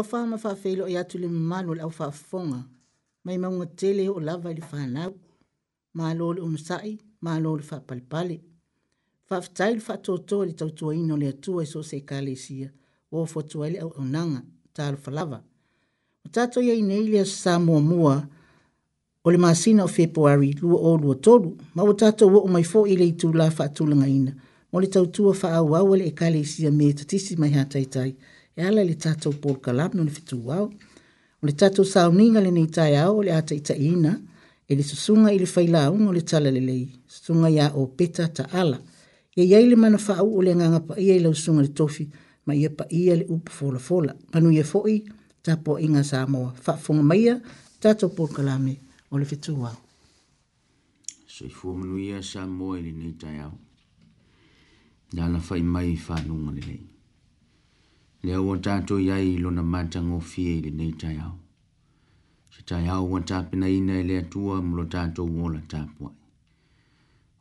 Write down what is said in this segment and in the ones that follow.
lofa ma fa felo ya e tuli manu la fa fonga mai ma ngo tele o lava li fa na ma lol um sai ma lol fa pal pale fa tsai fa to to li to to ino le tu e so se kalesia o fo to ele o nanga tal fa lava o tato ye ne ile sa mo mua o le masina o februari lua o lua tolu ma o tato o mai fo ile tu la fa tu langa ina mo le tau tu fa au au le e kalesia me tatisi mai hatai tai tai e ala le tatou polokalame o le fetuao o le tatou sauniga lenei taeao o le a taʻitaʻiina e le susuga i le failauga o le tala lelei susuga iā o peta taala ia iai le mana faaʻuu o le agaga paia i lausuga le tofi ma ia paia le upu folafola manuia e foʻi tapuaʻiga sa moa faafoga maia tatou polokalame o le fetuao soifua manuia sa moa i lenei taeao na fai mai fanuga lelei le aua tatou iai i lona matagofie i lenei taiao se taiao ua tapenaina e le atua ma lo tatou ola tapuaʻi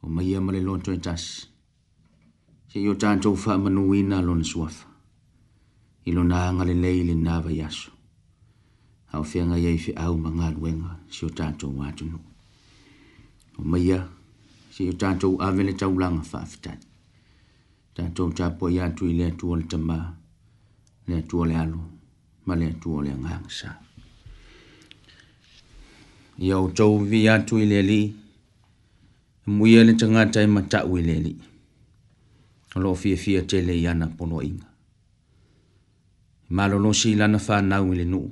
o maia ma le loto e tasi seʻi o tatou faamanuina lona suafa i lona aga lelei i lenā vai aso ao feaga iai feʻau ma galuega si o tatou atunuu o maia seʻi o tatou ave le taulaga faafetaʻi tatou tapuaʻi atu i le atua o le tamā le atua le alo ma le atua o le agagasa ia outou vi atu i le alii e muia le tagata e mataʻu i le alii o loo fiafia tele i ana poloaʻiga e malolosi i lana fanau i le nuu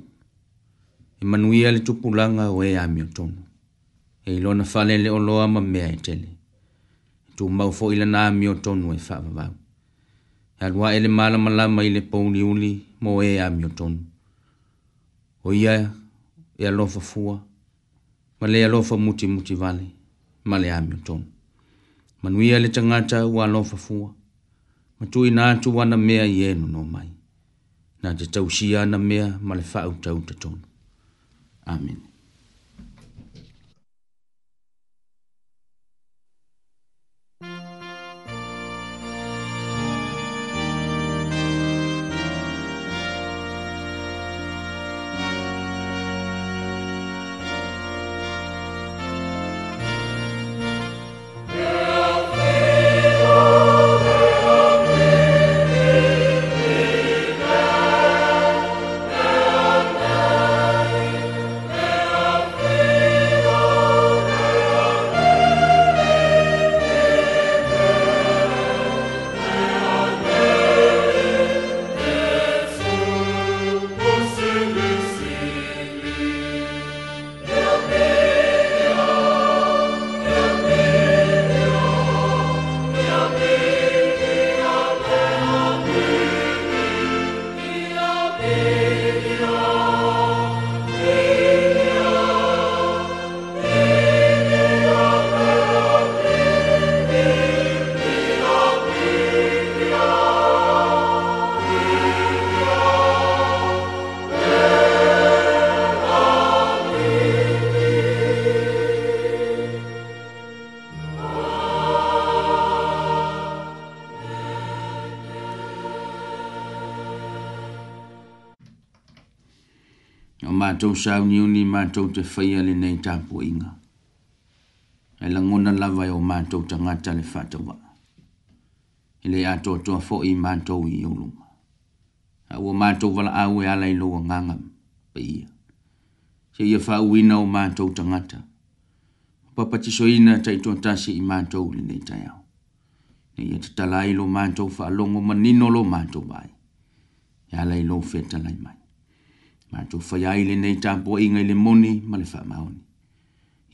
e manuia le tupulaga o ē amiotonu e ilona faleleoloa ma mea e tele e tumau foʻi lana amiotonu e faavavau e alua e le malamalama i le pouliuli mo e amiotonu o ia e alofa fua ma le alofa mutimuti vale ma le amiotonu manuia le tagata ua alofa fua ma tuuina atu ana mea i e nono mai na te tausia ana mea ma le faautau tatonu amen matou sauniuni matou te faia lenei tapuaʻiga e lagona lava e o matou tagata le faatauaʻa e lē atoatoa foʻi i matou i auluma aua matou valaau e ala i lou agaga pe ia seia faauina o matou tagata papatisoina taʻitoatasi i matou lenei taeao ia tatala ai lo matou faalogo manino lo matou ai e ala i lou fetalai mai matou faia ai le nei inga i le moni ma le faamaoni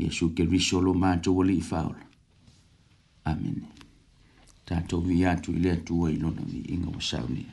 Iesu ke lo matou wali i amene tatou Tātou vi atu i le atua i lona vi inga wa saunia.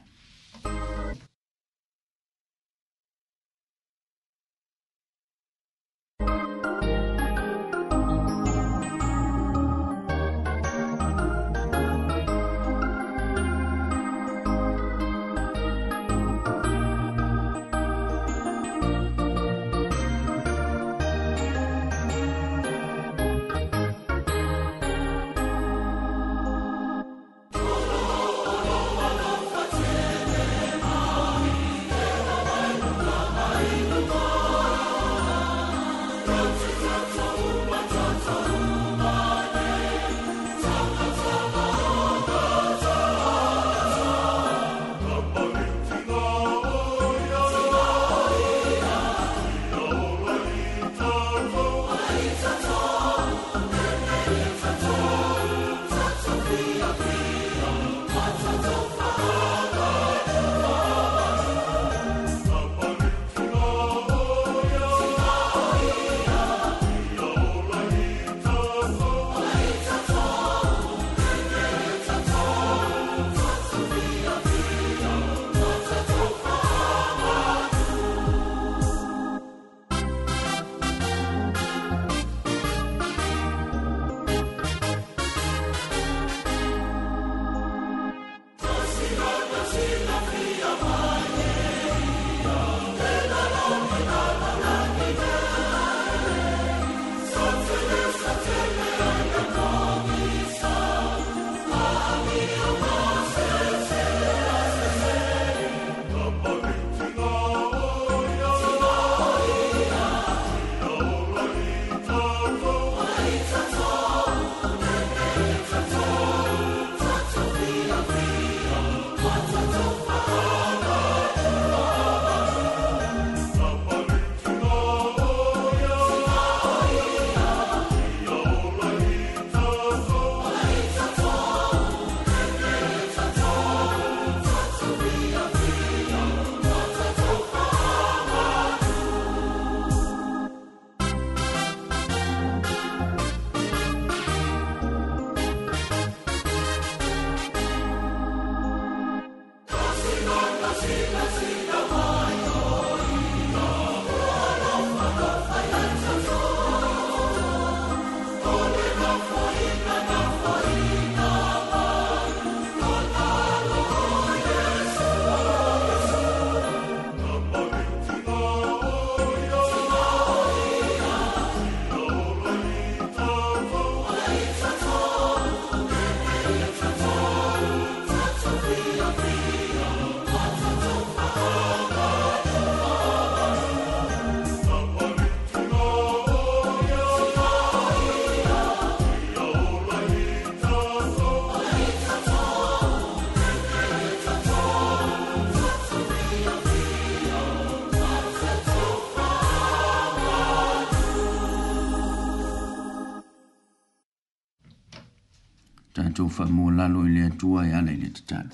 tua e ana i le tatalu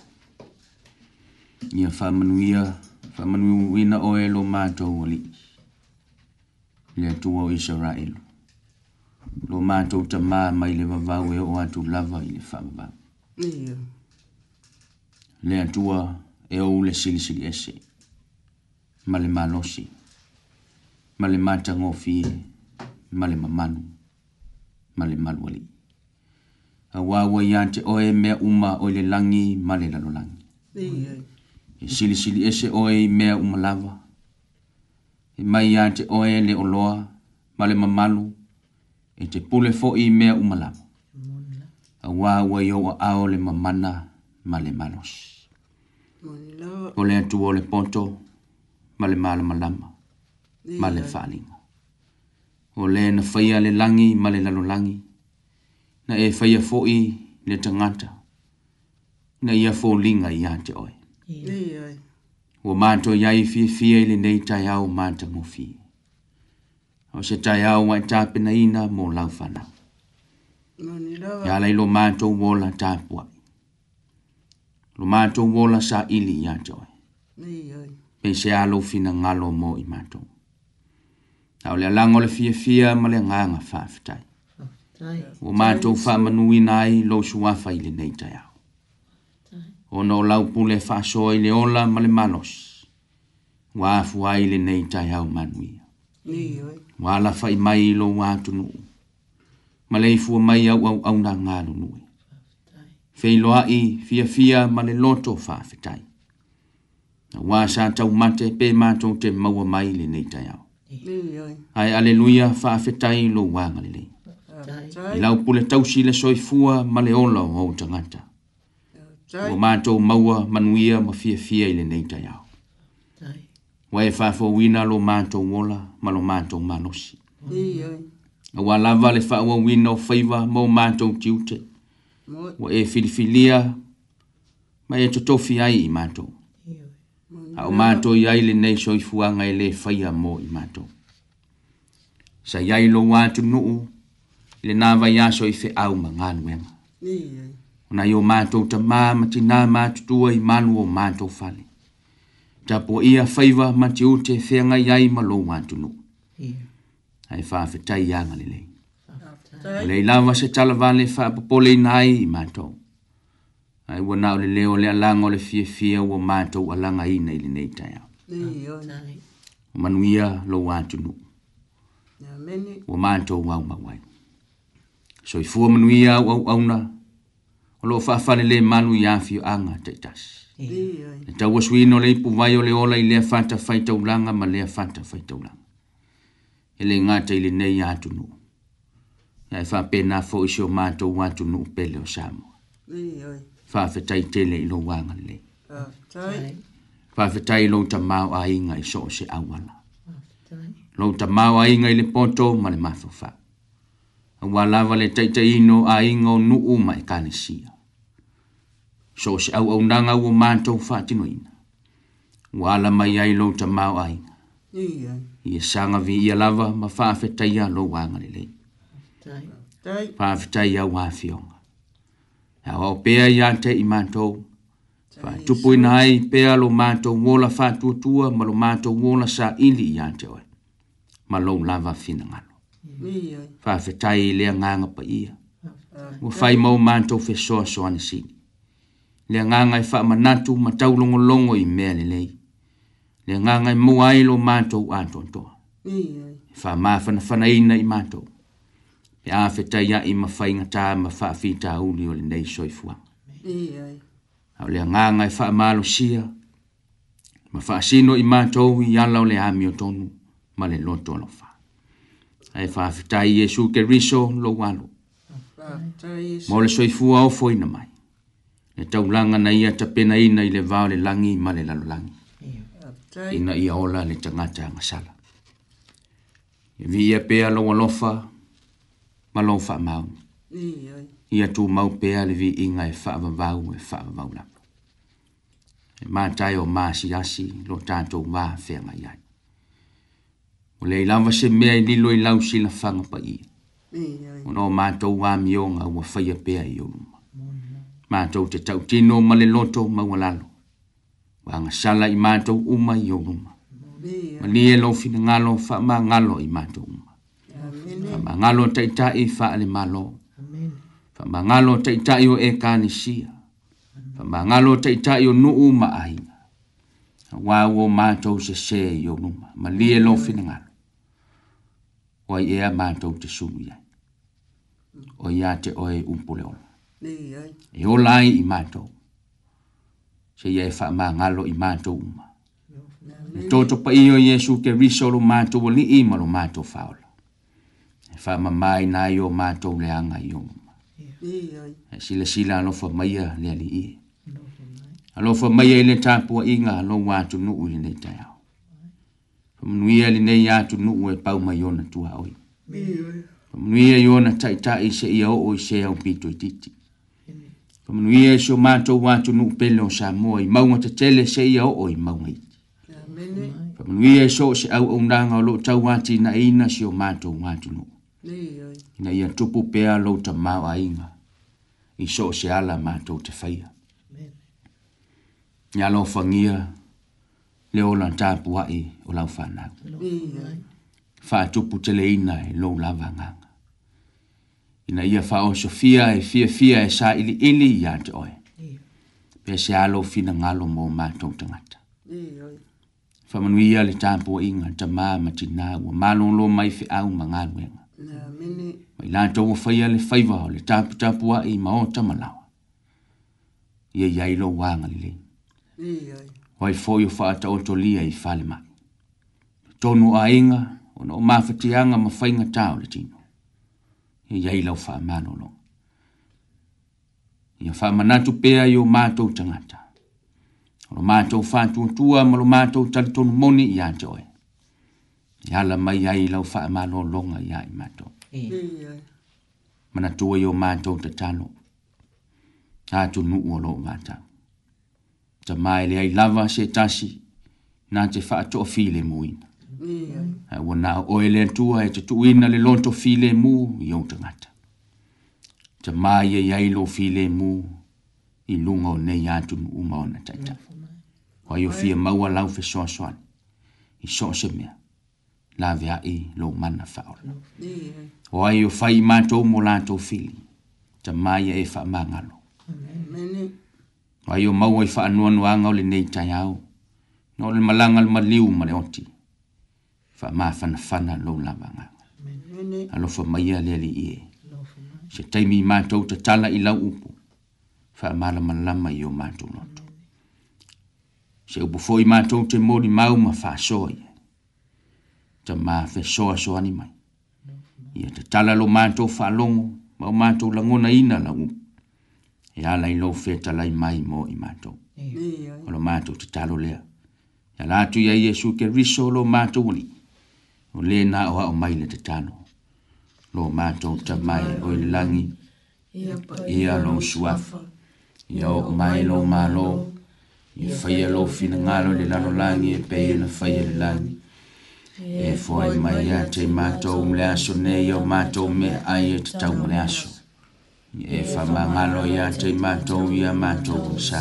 ia faamanuia faamanuiuina o lo matou alii le atua o isaraelu lo matou tamā mai le vavau e oo atu lava i le faavavau le atua e ou le silisili ese ma le malosi ma le matagofie ma le mamanu ma le malu alii a wawa ia te oe mea uma o le langi ma le lalolangi. Eh. E sili sili ese oe mea uma lava. E mai ia te oe le oloa ma le mamalu e te pule fo i mea uma lava. A wawa i oa ao le mamana ma le malos. Ko le atu o le ponto ma le mala malama ma le eh. whaalinga. O le na whaia le langi ma le lalolangi. Mm -hmm na e faia foʻi le tagata na ia foliga iā te oe ua matoe ai fiafia i lenei taeao matamofi o se taeao ae tapenaina mo lau fanau ia lai lo matou ola tapuaʻi lo matou ola saʻili iā te oe pei se alou finagalo mo i matou a o le alaga o le fiafia ma le agaga faafetai Ua mātou whamanuina ai lo suwafa i le nei tai au. O no lau pule whasoa i le ola ma le malos. Ua afu ai le nei tai au manuia. Ua la mai lo watu nu. Ma le ifua mai au au au na ngānu nui. E. Feiloa i fia fia ma le loto whawhetai. Na wā sā tau mate pē mātou te maua mai le nei tai au. Ai aleluia whawhetai lo wāngalilei i lau pule tausi le soifua ma le ola o au tangata. Ua mātou maua manuia ma fia fia i le neita iau. Wa e whafo wina lo mātou wola ma lo mātou manosi. A wā lava le whaua wina o whaiva ma o mātou tiute. Wa e filifilia ma e totofi ai i mātou. A o mātou i aile nei soifuanga i le whaia mō i mātou. Sa iai lo wātou nuu le na vai aso i fe au ma ngan wen ni na yo ma to ta ma ma ti na ma tu tuai i manu o ma to fali ta po ia faiva ma ti u te fe nga yai ma lo ma tu no yeah. ai fa fe tai ya le le le la va se tala vale fa po po le nai i ma to ai wo na le le o le alanga o le fie fie o ma to alanga i nei le nei tai manuia lo wa tu no ya meni o ma to wa ma wai so i fua manu i au au au na o lo fa le manu i afi anga te tas e tau o sui no le ipu vai o le ola i lea fanta fai tau langa ma lea fanta fai tau e le ngata i le nei atu nu e fa pe fo i seo mato o atu nu pele o samo fa fe tai tele i lo wanga le fa fe tai lo ta mau a inga i so se awala lo ta mau a inga i le poto ma le mafo fa wa lava le taita ino a inga o nuu ma e kane sia. So se au au nanga ua manta u fatino ina. Wa ala mai ai lo ta mau ai. Ia. Ia sanga vi ia lava ma faafeta ia lo wanga le le. Faafeta ia wa fionga. Ia wau pea ia te i manta u. Fa tupu ina ai pea lo manta u wola fatua tua ma lo manta u wola sa ili ia te oe. Ma lo lava fina ngana faafetai i lea gaga paia ah, ah. ua fai mau matou fesoasoana sini le agaga e faamanatu ma taulogologo i mea lelei le agaga e maua ai lo matou atoatoa e faamafanafanaina i matou pe a fetai aʻi ma faigatā ma faafitauli o lenei soifuaga ao le agaga e faamalosia ma faasino i matou i ala o le amiotonu ma le loto alofa ai e faafetai iesu keriso lou alo mo le soifua ofo ina mai le taulaga na ia tapenaina i le vao le lagi ma le lalolagi ina ia ola le tagata agasala e viia pea lou alofa ma lou faamaoni ia tumau pea le viiga e faavavau e faavavau lava e matae o masiasi lo tatou va feagai ai o le ilava se mea i lilo i lau silafaga n p a i o n o matou amioga n ua faia pea i oluma matou te tautino ma le loto maua lalo w a n g a s a l a i matou uma i oluma ma n i e l o finagalo n f a m a n g a l o i matou uma f a m a n g a l o t a i t a i f a a l e m a l o f a m a n g a l o t a i t a i o ekanisia f a m a n g a l o t a i t a i o nuu ma a i n a w a w o matou s e s e i oluma ma lie l o finagalo n o ai ea mātou te sumu iai. O ia te oe umpule ono. E o lai i mātou. Se ia e wha mā ngalo i mātou uma. E tōtō pa i o Jesu ke risolo mātou o li i malo mātou whaola. E wha mā mai nai o mātou leanga i uma. E sila sila alofa maia lea li i. Alofa maia i le tāpua inga alo wātu nuu i le tāiau. Mnuia li nei atu nuu e pau mai ona tu haoi. Mnuia i ona taitai se ia o i se au pito i titi. Mnuia i so mato watu nuu pele o sa mua i maunga te tele se ia o i maunga iti. Mnuia i so se au au nanga o lo tau wati na ina si o mato watu nuu. Ina ia tupu pea lo ta mau a inga. I so se ala mato te faya. Nya lo fangia. Nya lo fangia le ola tapu ai e, o lau fana. Fa tupu tele ina e lo lavanga. Ina ia fa o sofia e fia fia e sa ili ili ia te oe. Pe se alo fina ngalo mo mātou tangata. Fa manu ia le tapu a inga ta mā matina ua malo lo mai fi au ma ngā Mai lanta ua fai ale faiwa o le tapu tapu a i e maota malawa. Ia iailo wanga li. Ia Wai fōi o wha atau to lia i whale mai. Tonu a inga, o no mawhatianga ma whainga tāo le tino. I iei lau wha mano longa. Ia wha manatu pēa i o mātou tangata. O lo mātou whātuatua ma lo mātou talitonu moni i a te oe. I ala mai ai lau wha mano longa i a i mātou. Mm. Manatua i o mātou te talo. Tātu nuu o lo mātou. ta mai le ai lava se tasi na te fa to file mu in ai yeah. Mm. wona o ele tu ai e te tuina le lonto file mu yo tangata ta mai ye ai lo file mu i lunga o nei atu mu uma ona tata mm. o yo fie mau ala fe so so i so se me la via i lo mana fa mm. o o ai yo fai ma to mo la to file ta mai e fa mangalo Amen. Amen. o ai o maua i faanuanuaga o lenei taeao na o le malaga le maliu ma le oti faamafanafana lou lavagaga alofa maia le alii e se taimi i matou tatala i lau upu faamalamalama i o matou loto se upu foʻi matou te molimau ma faasoa ia tamā fesoasoani mai ia tatala lo matou faalogo ma o matou lagonaina lau upu ia lailou featalai mai mo i matou o lo matou tatalo lea ia la atu ia iesu keriso o lo matou alii o lē na o aʻo mai le tatalo lo matou tamae o i le lagi ia lou suafa ia oo mai lou mālō ia faia lou finagalo i le lalolagi e pei ona faia le lagi e foai mai iā tei matou ma le aso nei ia o matou mea ai e tatau ma le aso e whamangalo ia te mātou ma mātou kusa.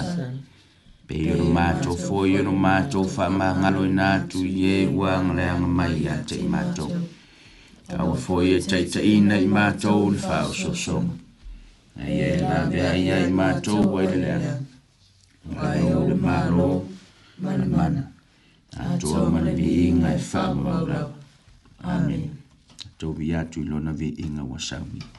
Pe yoro ma fō yoro mātou whamangalo na nātu ie wang leang mai ia te mātou. Kawa fō ia teita ina i mātou le whao sosong. Na ia e la vea ia i mātou wai le leang. Ngai o le mālo, mana mana. Atua mana vi inga e whamangalo. Amen. Tō vi atu i lona vi inga wasaumi. Amen.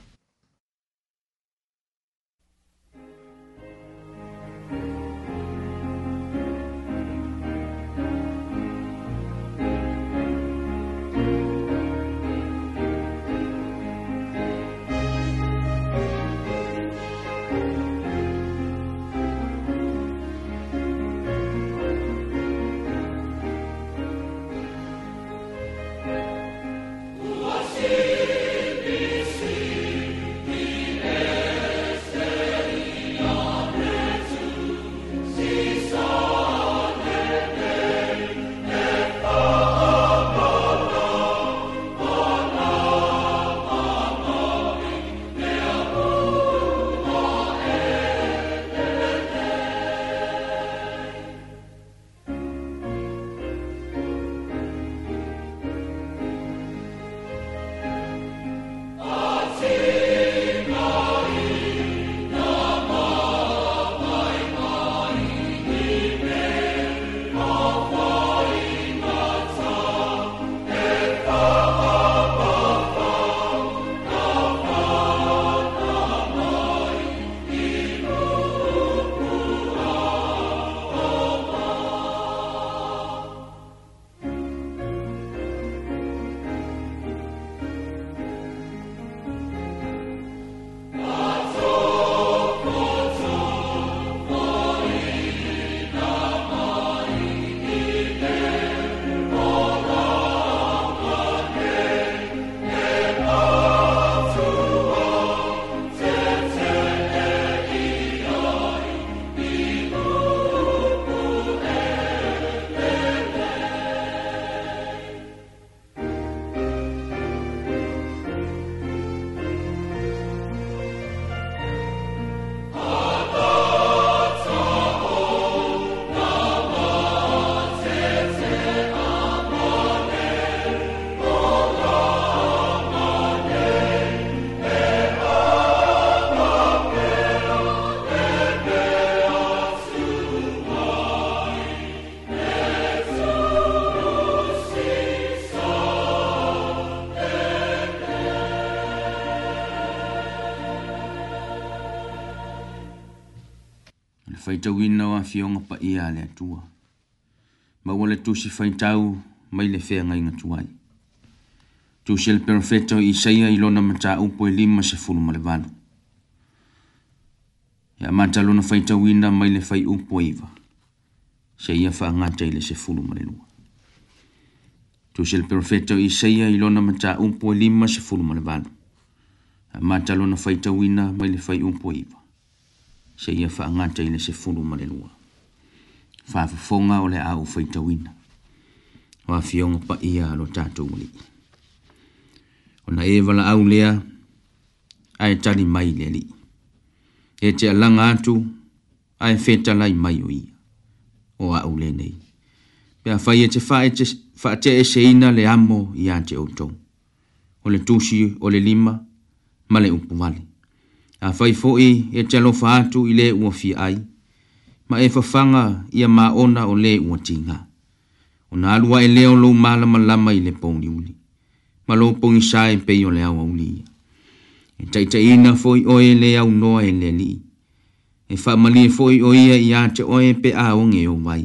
tawina wa fionga pa ia le atua. Ma wale tusi faitau mai le fea ngai ngatuai. Tusi le perfeta o isaia ilona mata upo e lima se fulu malevalu. Ya mata luna faitawina mai le fai upo e iwa. Se ia fa ngata ile se fulu malelua. Tusi le perfeta o isaia ilona mata upo e lima se fulu malevalu. Ya mata luna faitawina mai le fai upo e iwa se ia whaangata ina se fulu ma le lua. Whaafafonga o le au whaitawina. O a fionga pa ia alo tātou li. O na ewala au lea, ae tali mai le li. E te alanga atu, ae feta lai mai o ia. O a au le nei. Pea whai e te wha e te e se ina le amo i a te outou. O le tusi, o le lima, ma le upuwale a fai foi e chalo fatu ile ua fi ai ma e fafanga ia ma ona o le ua tinga o na alua e leo lo mala malama ile pongi uli ma lo pongi sae pe yo le awa uli e taita ina foi o e le au noa e le li e fa mali e foi o ia ia te o e pe a o nge o vai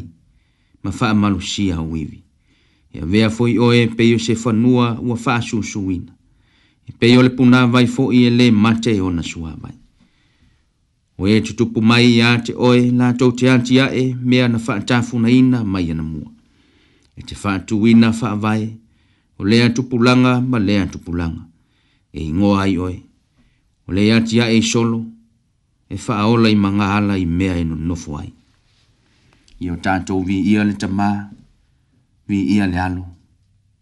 ma fa malu si a uivi e vea foi o e pe yo se fanua ua fa su suina e pei o le puna vai foʻi e lē mate ona vai. o e tutupu mai iā te oe latou te ae mea na faatafunaina mai ana mua e te faatuina faavae o lea langa ma lea langa. e igoa ai oe o le atiaʻe i solo e faaola i magaala i mea e nonofo ai ia o tatou viia le tamā viia le alo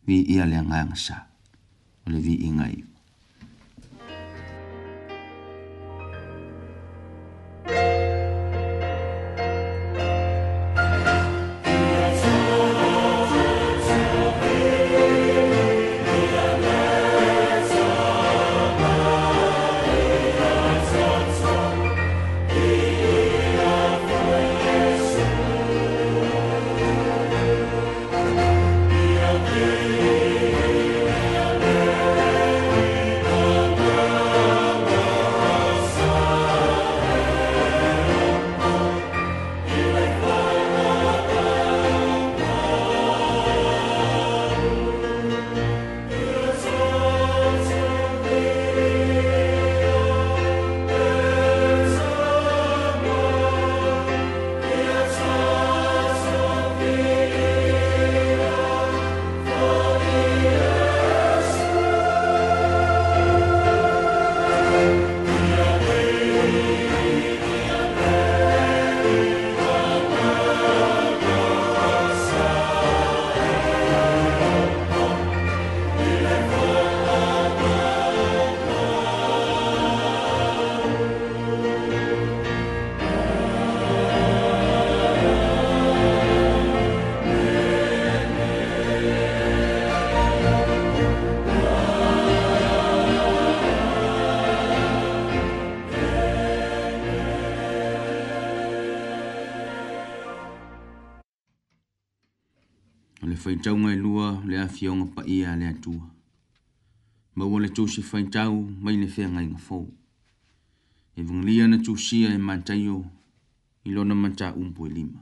viia le agaga sa o le viiga iu. fionga pa ia le atua. Ma wale tu si fai tau mai le fea ngai ngafo. E vunglia na tu sia e mantaio i lona manta umpo e lima.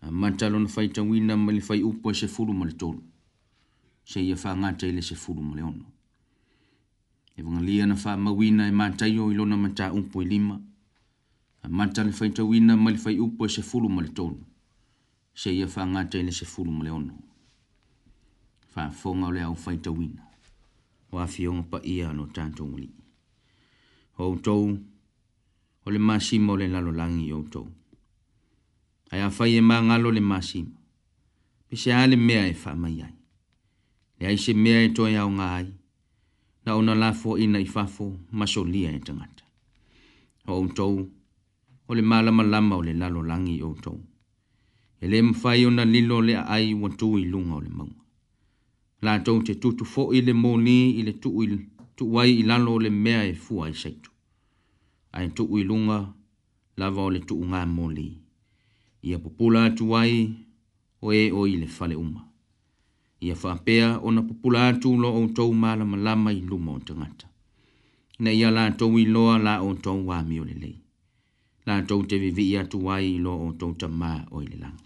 A manta lona fai tawina ma le fai upo e se furu ma le tolu. Se ia fa ngata ile se furu ma le ono. E vunglia na fa mawina e mantaio i lona manta umpo e lima. A manta le fai tawina ma le fai upo e se furu ma le tolu. Se ia fa ngata ile se furu ma le ono. Se ia fa ngata ile se furu ma le ono faafoga o e le aofaitauina o afioga paia no tatou alii outou o le masima o le lalolagi outou ae afai e magalo le masima peseā le mea e faamai ai leai se mea e toe aoga ai na ona lafoaʻiina i fafo masolia e tagata o outou o le malamalama o le lalolagi outou e lē mafai ona lilo o le aai ua tu i luga o le mauga la tou te tutu fo i le moni i le tu i tu wai i lalo le mea e fua i seitu. Ai tu i lunga la vao le tu ngā moli. Ia pupula atu wai o e o i le fale uma. Ia whapea o na pupula atu lo o tou mala malama i luma o tangata. Na ia la tou i loa la o tou wami o le lei. La tou te vivi atu wai lo o tou tamā o i le langa.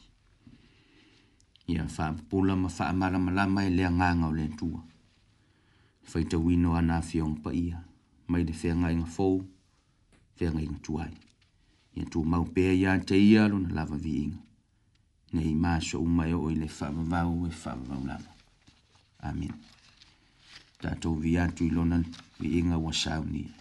ia faapupula ma faamalamalama e le agaga o le atua le faitauino ana afioga paia mai le feagaiga fou feagaiga tuai ia tumau pea iā te ia lona viiga nei masoʻu mai oo i le faavavau e faavavau lava amen tatou vi atu i lona viiga ua saunia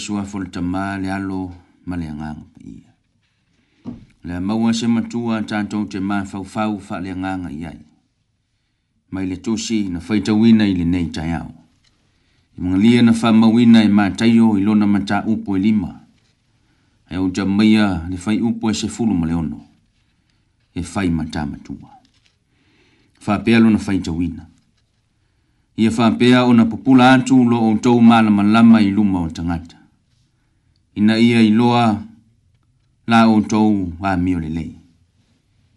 Yesu a fol tama le alo ma le agaga pa ia. Le maua se matua a tātou te mā faufau fa le agaga i ai. Mai le tosi na faitauina i le nei tai au. I mga lia na whamauina e mātaio i lona mata upo e lima. E o jamaia le fai upo e se fulu ma le ono. E fai mata matua. Whapea lona faitauina ia faapea ona popula atu lo outou malamalama i luma o tagata ina ia i loa la outou amio lelei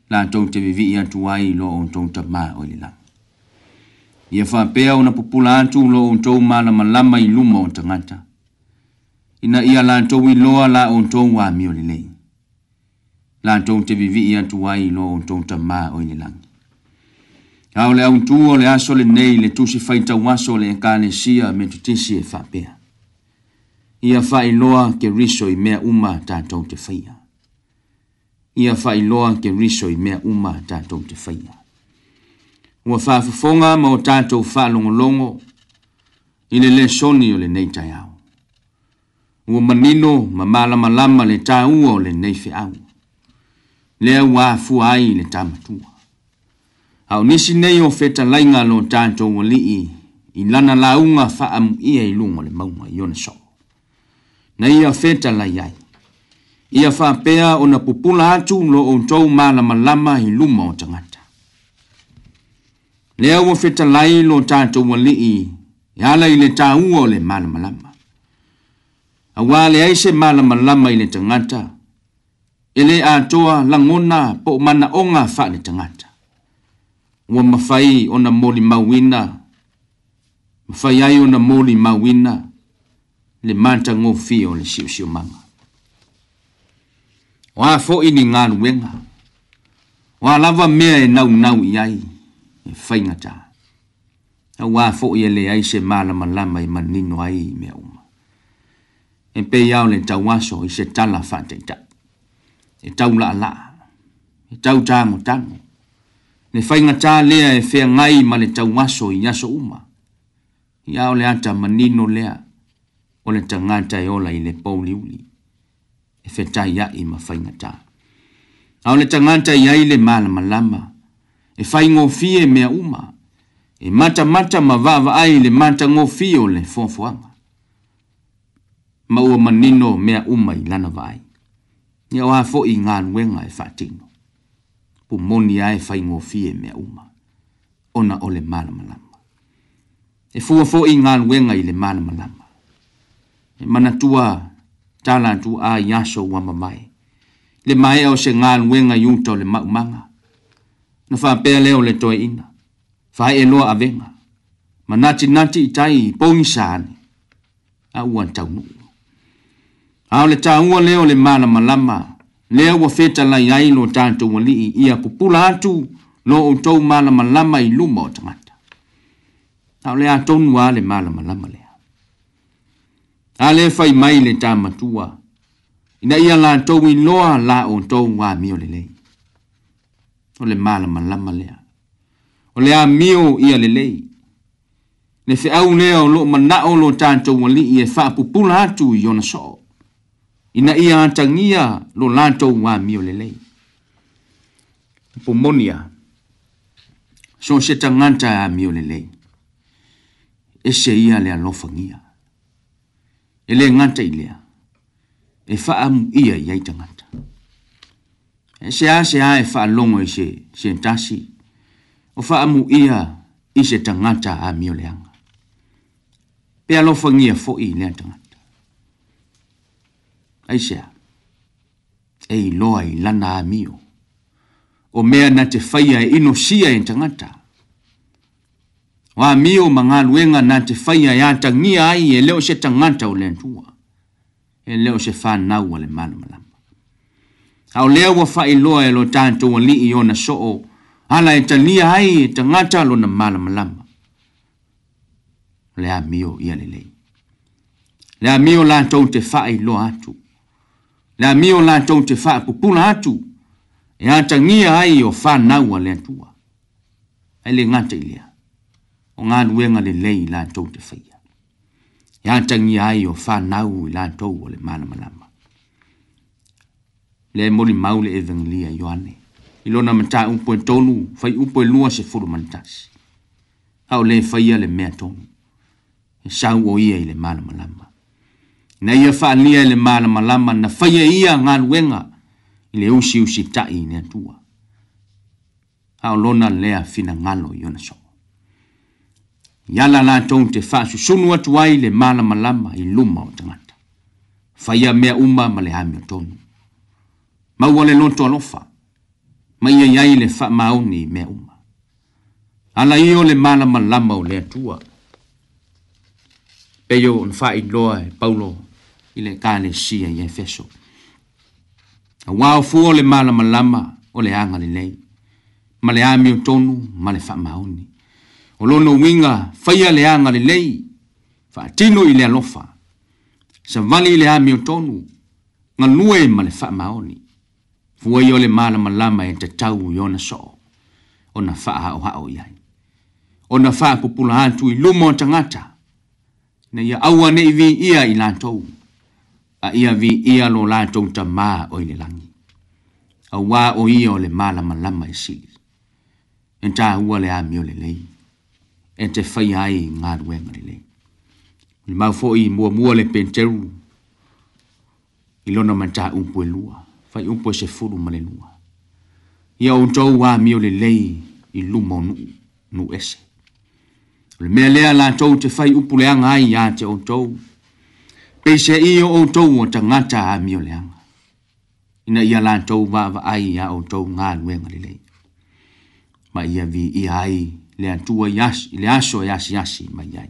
latou te vivii atu ai lo outou tamā o i le lau ia faapea ona pupula atu lo outou malamalama i luma o tagata ina ia latou iloa la outou amio lelei latou te vivii atu ai lo outou tamā o i le lagi a o le autū o le aso lenei le tusi faitauaso o le ekalesia me tutisi e faapea ia faailoa ke i mea uma tatou te faia ia faailoa ke i mea uma tatou te faia ua faafofoga ma o tatou faalogologo i le lesoni o lenei taeao ua manino ma malamalama le tāua o lenei feʻau lea ua afua ai i le tamatua ao nisi nei o fetalaiga lo tatou alii i lana lauga faamuʻia i luga o le maua i ona soo na ia fetalai ai ia faapea ona pupula atu lo outou malamalama i luma o tagata lea ua fetalai lo tatou alii e ala i le tāua o le malamalama auā leai se malamalama i le tagata e lē atoa lagona po o manaʻoga faa le tagata ua mafai ona molimauina mafai ai ona molimauina le matagofia o le siʻosiʻomaga o a foʻi ni galuega o a lava mea e naunau i ai e faigatā auā foʻi e leai se malamalama e manino ai i mea uma e peia o le tauaso i se tala faataitaʻi e taulaʻalaʻa e tautagotago le faigatā lea e feagai ma le tauaso i aso uma ia o le a tamanino lea o le tagata e ola i le pouliuli e fetaiaʻi ma faigatā a o le tagata i ai le malamalama e faigofie mea uma e matamata ma vaavaai i le matagofie o le foafoaga ma ua manino mea uma i lana vaai ia o a foʻi i galuega e faatino pumoni ae faigofie mea uma ona o le malamalama e fua foʻi i galuega i le malamalama e manatua tala atu a iaso e ua mamae le maea o se galuega i uta o le maʻumaga na faapea lea o le toeina faaeeloa avega ma natinati i tai i pogisa ane a ua taunuu a o le tāua lea o le malamalama lea ua fetalai ai lo tatou alii ia kupula atu lo outou malamalama i luma o tagata a o le a tonu a le malamalama lea a le fai mai le tamatua ina ia latou iloa la outou amio lelei o le malamalama lea o le amio ia lelei le feʻau lea o loo manaʻo lo tatou alii e faapupula atu i ona soo ina ia atagia lo latou amio lelei pomonia so se tagata amio lelei ese ia le alofagia e le ngata i lea e faa mu ia i aita ngata e se a se a e faa longo i se se ntasi o faa mu ia i se tangata a mio leanga pe alofa ngia fo i lea tangata ai se a e i loa i lana a mio o mea na te faya e ino sia e tangata e Wa mio manga luenga na te whaia ya tangia ai e leo se tanganta o lentua. E leo se whanau o le manu malama. Au lea wa whailoa e lo tātou a li i ona soo. Ala e tania ai e tangata lo na malama lama. Lea mio ia lelei. Lea mio lātou te whailoa atu. Lea mio lātou te whaapupuna atu. E a tangia ai o whanau a lentua. Ele ngata i lea. o ngā luenga le lei i lantou te whaia. E atangi ai o whanau i lantou o le mana malama. Le mori mau le evangelia Ioane, i lona mata upo e tonu, whai upo e lua se furu mantas. Hau le whaia le mea tonu, e sau o ia i le mana malama. Na ia whanlia i le mana malama, na whaia ia ngā luenga i le usi usi tai i nea tua. Hau lona lea fina ngalo i ona soko. Yala la ton te fa su sunu atu ai le mala malama i luma o tangata. Faya mea umma male hami o tonu. Ma ua le lonto alofa. Ma ia iai le fa mauni i mea umma. Ala io le mala malama o le atua. Peyo on fa i loa e paulo i le kane sia i efeso. A wao fuo le mala malama o le anga le lei. Male hami o tonu male fa mauni o lona uiga faia leaga lelei faatino i le alofa savali i le a miotonu galue ma le faamaoni fua ia o le malamalama e tatau i ona soo ona faahaʻohaʻo i ai ona faapupula atu i luma o tagata na ia aua neʻi viia i latou a ia viia lo latou tamā o i le lagi auā o ia o le malamalama e sili e tāua le a miolelei e te whai ai ngā ruenga ni le. Ni mau fo i mua mua le penteru i lona manta umpue lua, whai umpue se furu male lua. Ia o tau wā mio le lei i lumo nu, nu ese. Le mea lea la tau te whai upu le anga ai a te o tau. Pei se i o tau o ta ngata a mio le anga. Ina ia la tau wā wa ai a o tau ngā ruenga ni le. Ma ia vi ia ai le atua yasi, le aso yasi yasi mai ai.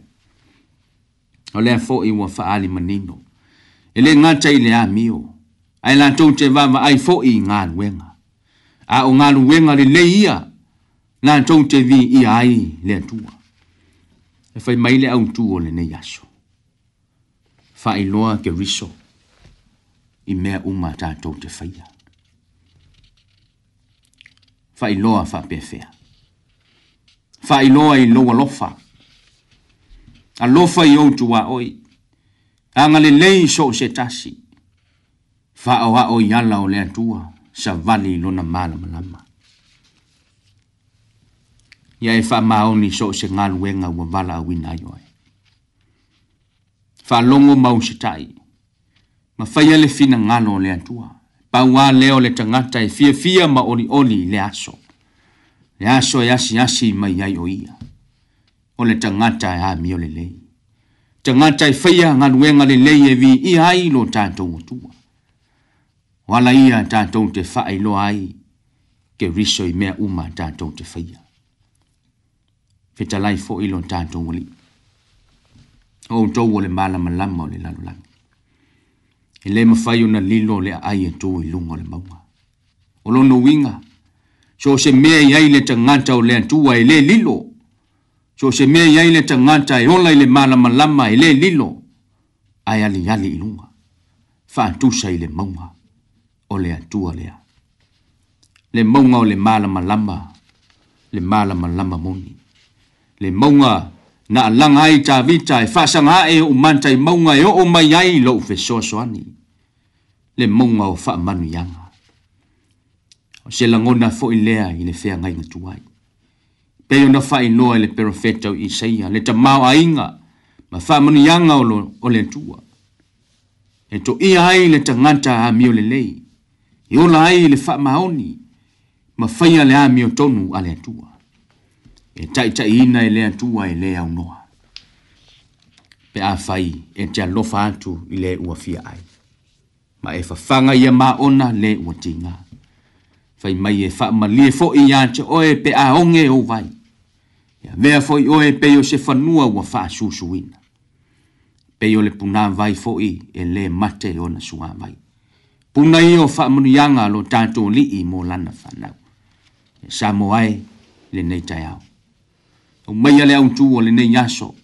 O le afo i wa faali manino. E le ngata i le amio. Ai la tau te vava ai fo i ngā nuenga. A o ngā nuenga le le ia. Nā tau te vi i ai le atua. E fai mai le au tu o le ne yasu. Fai loa ke riso. I mea uma tā tau te faya. Fai loa fai pefea. Fai loa fai pefea. faailoa i lou alofa alofa i ou tuaoi agalelei so o se tasi faaoa'o i ala o le atua sa vali i lona malamalama ia e faamaoni so o se galuega ua valaauina ai oe faalogo mau se taʻi ma faia le finagalo o le atua pauā lea o le tagata e fiafia ma olioli i le aso le si e si mai ai o ia o le tagata e ami o lelei tagata e faia galuega ye vi viia ai lo tatou atua o ala ia tatou te faailoa ai ke riso i mea uma tatou te faia fetalai foʻi lo tatou alii o outou o le malamalama o le lalolagi e lē mafai ona lilo e, o ai aai atū i luga o le mauga o lona uiga so se mea i aile te ngantau le antua i e le lilo. So se mea i aile te ngantau i e hola i le malama lama e i le lilo. Ai ali ali i lunga. Fantusa i le maunga. O le antua lea. Le maunga o le malama lama. Le malama lama moni. Le maunga na alanga ai ta vita e fasanga e o manta i maunga e o mai ai lo fesoso ani. Le maunga o fa manu yanga o se langona fo i lea i le fea ngai ngatu wai. Pei o na wha i noa le perofeta o Isaia, le ta mau a inga, ma wha manu yanga o le tua. E to ia ai le ta ngata a mio le lei, i e ola ai le wha maoni, ma whaia le a mio tonu a le tua. E tai tai ina i le tua i lea o noa. Pe a whai e te alofa atu i le ua fia ai. Ma e whawhanga ia maona le ua tingaa. fai mai e fa ma lie fo i ia te oe pe a onge o vai ia vea fo i oe pe o se fanua wa fa susuina pe o le puna vai fo i e le mate ona sua vai puna i o fa manuianga lo tatou li'i mo lana fanau e sa mo ai lenei taiao au maia le autū o lenei aso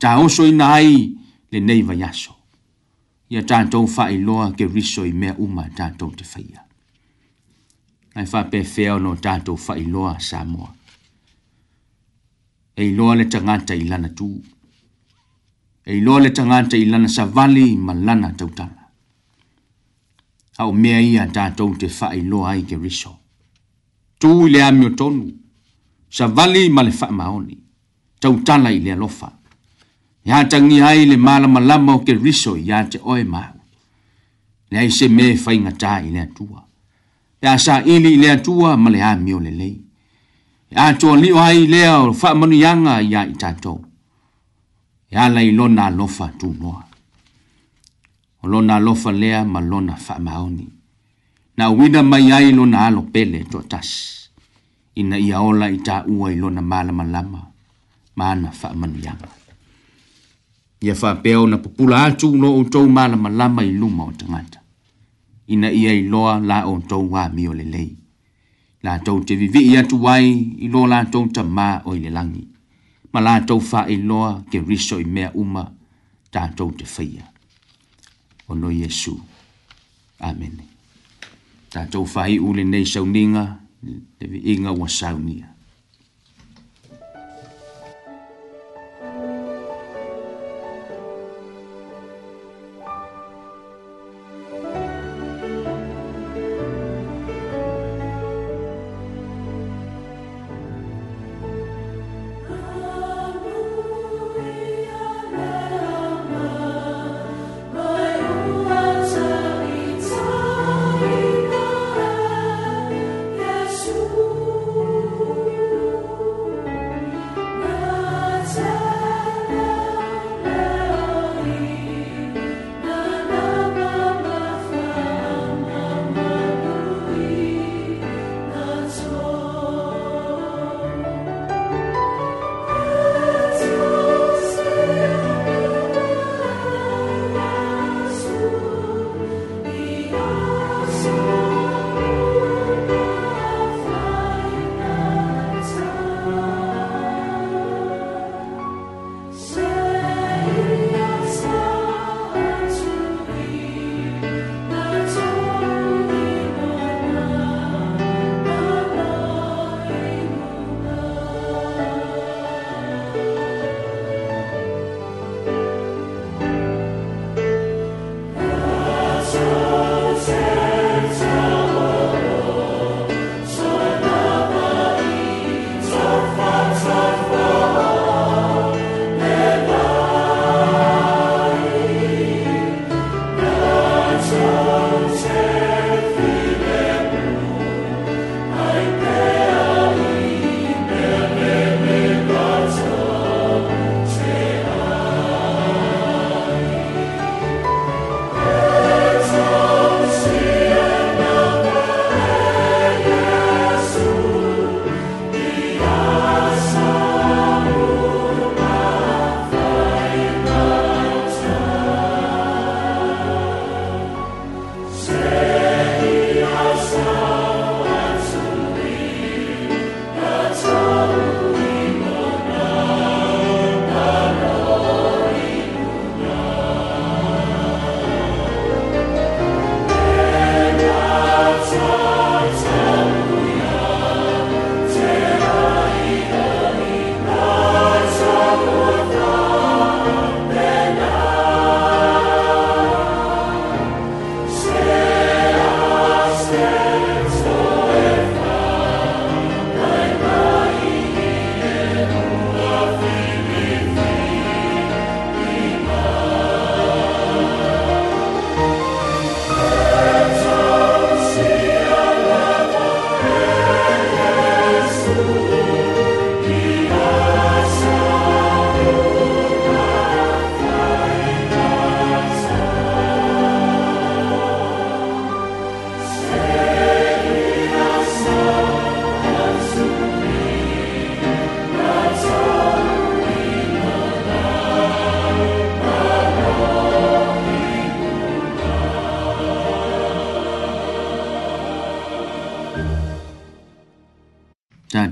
taosoina ai lenei vaiaso ia tatou faailoa ke riso i mea uma tatou te faia ai faapefea ona o tatou faailoa a samoa e iloa le tagata i lana tu e iloa le tagata i lana savali ma lana tautala a o mea ia tatou te faailoa ai keriso tu i le ami o tonu savali ma le faamaoni tautala i le alofa iā tagia ai le malamalama o keriso iā te oe mau leai se me faigatā i le atua ya saʻili i le atua ma le amio lelei li atualio ai lea o faamanuiaga iā i tatou ia lai lona alofa tunoa o lona alofa lea ma lona faamaoni na wina mai ai lona alo pele tas ina ia ola i taʻua i lona malamalama ma ana faamanuiaga ia faapea ona pupula atu lo outou malamalama i luma o tagata ina ia iloa laou tou amio lelei latou te vivii atu ai i lo latou tamā o i le lagi ma latou faailoa ke riso i mea uma tatou te faia o no iesu amene tatou faaiʻu lenei sauniga le viiga ua saunia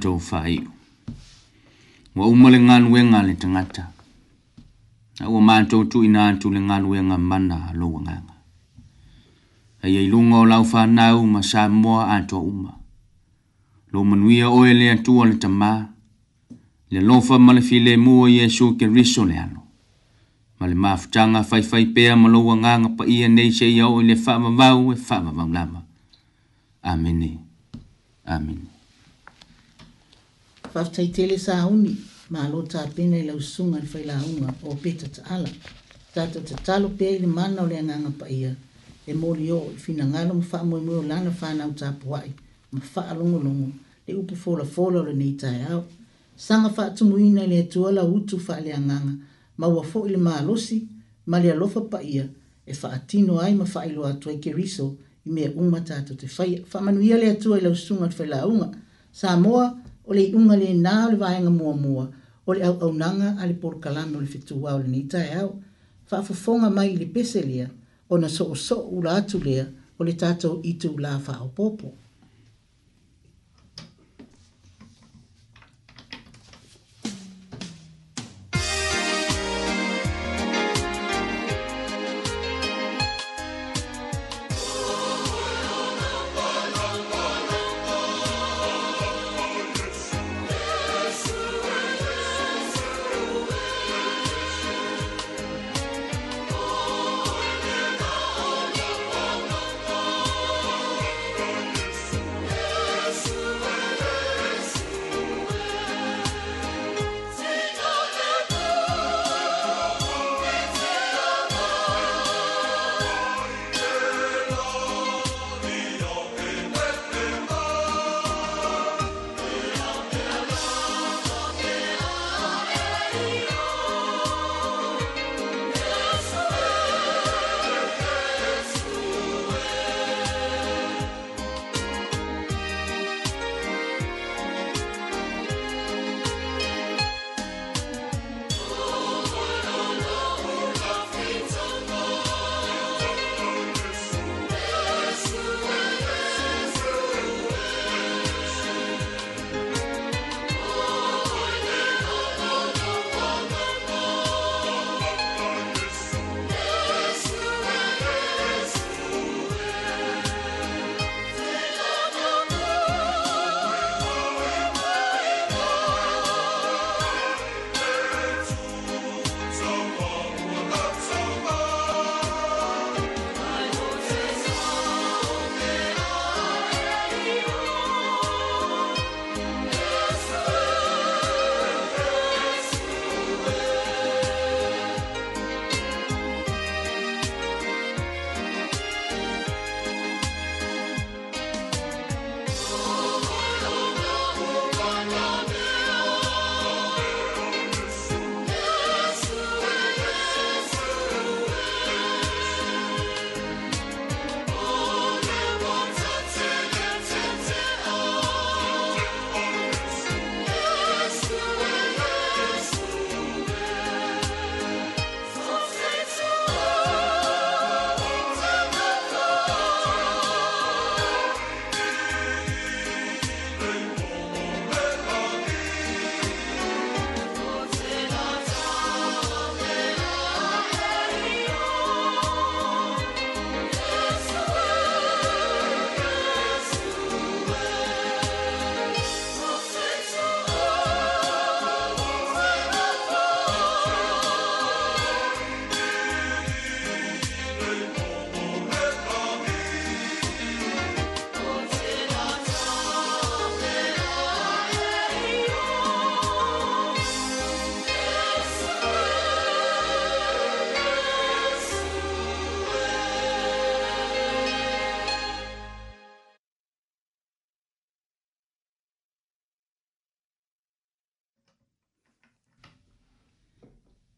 tau whaiu. Wa uma le ngalu e ngale tangata. Na ua mātou tu ina atu le ngalu e ngā mana a loa nganga. Ai ei lunga o lau whanau ma sā moa atua uma. Lo manuia oe le atua le tamā. Le lofa ma le file mua Yesu ke riso le ano. Ma le mafutanga whaiwhai pēa ma loa nganga pa ia nei se iau i le whamavau e whamavau lama. tai tele sa uni ma lo ta pina le usunga fai la unga o peta ta ala ta ta ta talo pe le mana o le nanga pa ia e mori o fina ngalo mo fa mo mo lana fa na uta poai ma fa alongo longo le upu fola fola le nei tai au sanga fa tu muina le tuala utu fa le nanga ma wa fo le ma losi ma le lofa pa ia e fa atino ai ma fa ilo atu e riso i mea umata ato te fai fa manuia le atu e le usunga fai la unga sa moa o le iʻuga lenā o le vaega muamua o le auaunaga a le polokalame o le fetuā o lenei taeao faafofoga mai i le pese lea ona soʻosoʻo ula atu lea o le tatou itu la faaopoopo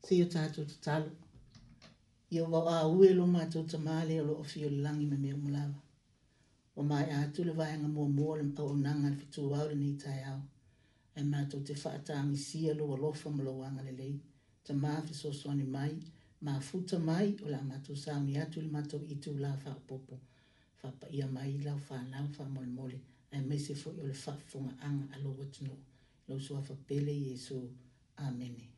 tio tātou te talo. Ia wau a ue lo mātou te māle o loo fio langi me mea mulawa. O mai a tule vai anga mua mua le mpau nanga le fitu waure nei tai au. E mātou te whaata angi sia lo alofa mula wanga le lei. Ta māfi so soani mai, mā futa mai o la mātou sāmi atu le mātou i tū la wha popo. Whapa ia mai la wha nau wha mole mole. E mese fo i o le wha funga anga alo watu no. Lo sua wha pele Jesu. Amen. Amen.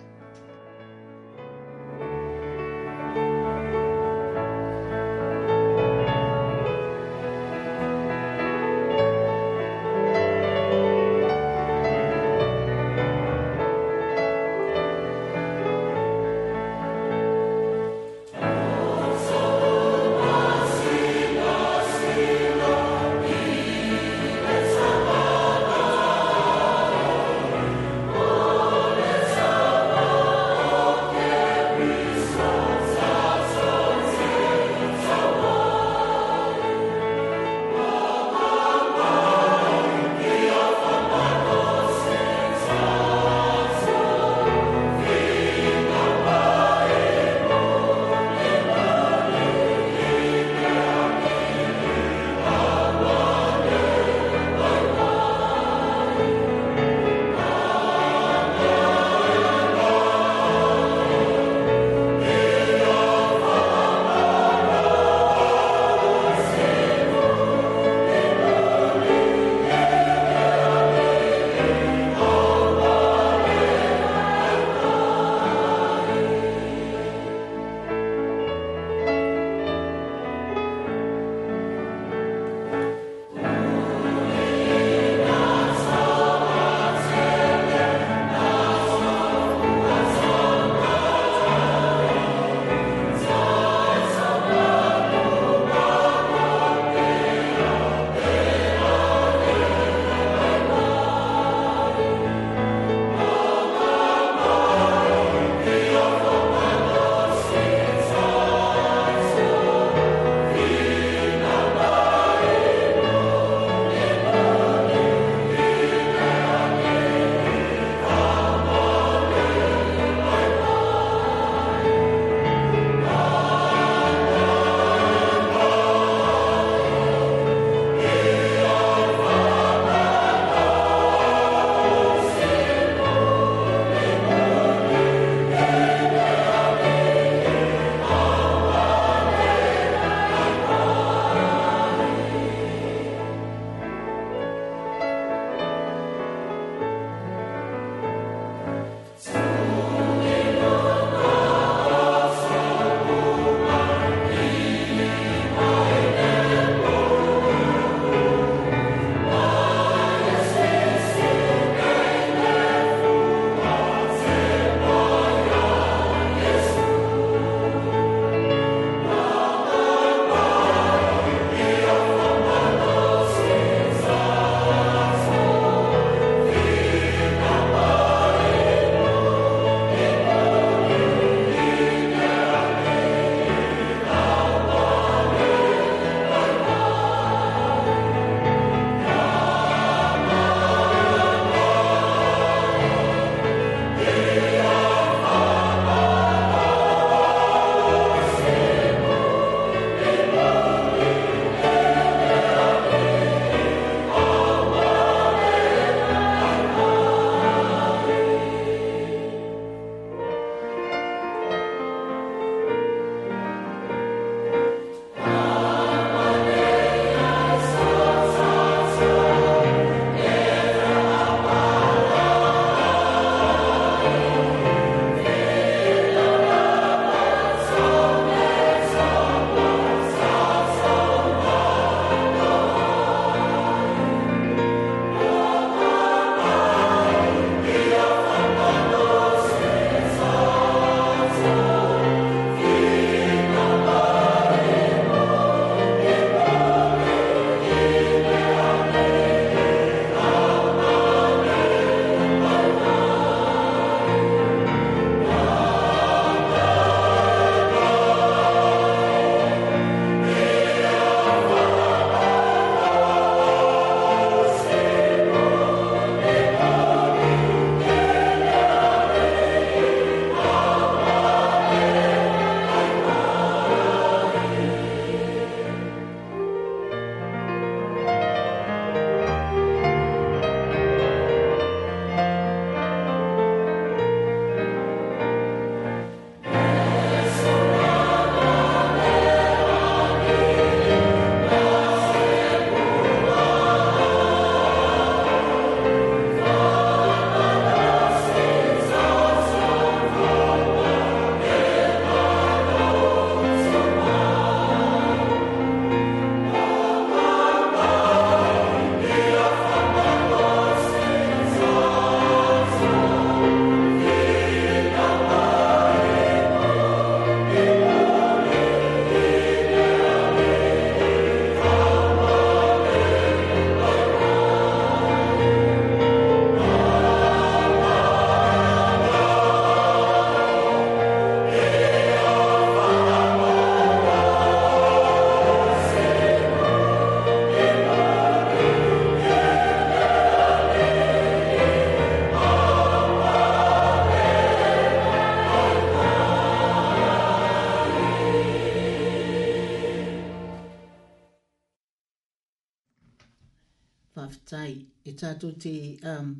tato te um,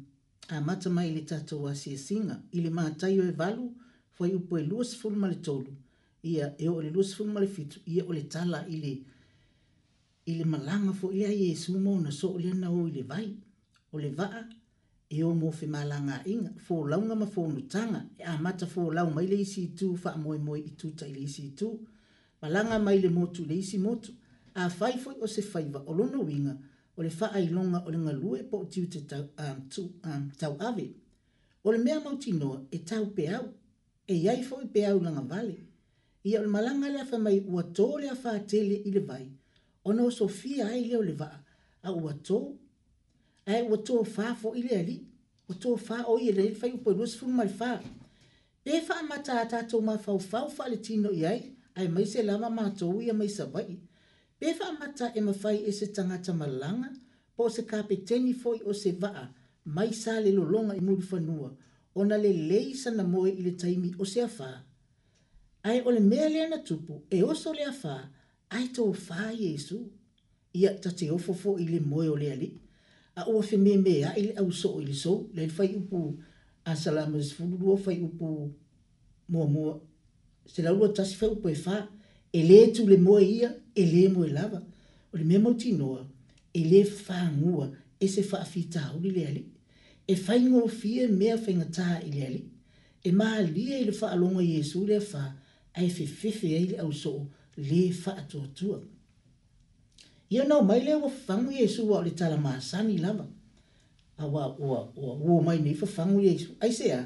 a mata mai le tato wa se singa i le mātai o e valu fai upo e luas fulma le tolu ia e o le luas fulma le fitu ia o le tala i le i le malanga fo ia i e sumo na so o le anau i le vai o le vaa e o mo fe malanga inga fo launga ma fo nutanga e a mata fo lau mai le isi tu fa moe moe i tuta i le isi tu malanga mai le motu le isi motu a fai fo o se faiva o lono winga o o le faa ilonga o le ngalue po o tiu te tau, um, tu, um, tau ave. O le mea mauti noa e tau pe au, e iai fo i pe au langa vale. Ia o le malanga le afa mai ua tō le afa atele i le vai, o no sofia ai leo le vaa, a ua tō, a ua tō faa fo i le ali, ua tō faa o i le fai upo e i fuma le faa. E faa mata a ma fau fau fa tino iai, ai mai se lama mātou ia mai sabai. Ia pe faamata e mafai e se tagata malaga po o se kapeteni foʻi o se vaa mai sa le lologa i mulifanua ona lelei sana moe i le taimi o se afā ae o le mea lea na tupu e oso le afā ae tofā iesu ia tateofo foʻi le moe o le alii a ua femeameaʻi le ausoo i le sou le le fai upu a salama sefululua fai upu muamua se laulua tasi fai upu e fā e le tu le moe ia, e le moe lava. O le memo tinoa, e le whaangua, e se whaafita huli le ali. E whaingo fie mea whaingata i le ali. E maa lia i le whaalonga Jesu le wha, a e fe fefe ai le au soo, le whaatoatua. Ia nao mai lewa whangu Jesu wa o le tala maasani lava. A wa ua ua ua mai nei fa whangu Jesu. Ai se a,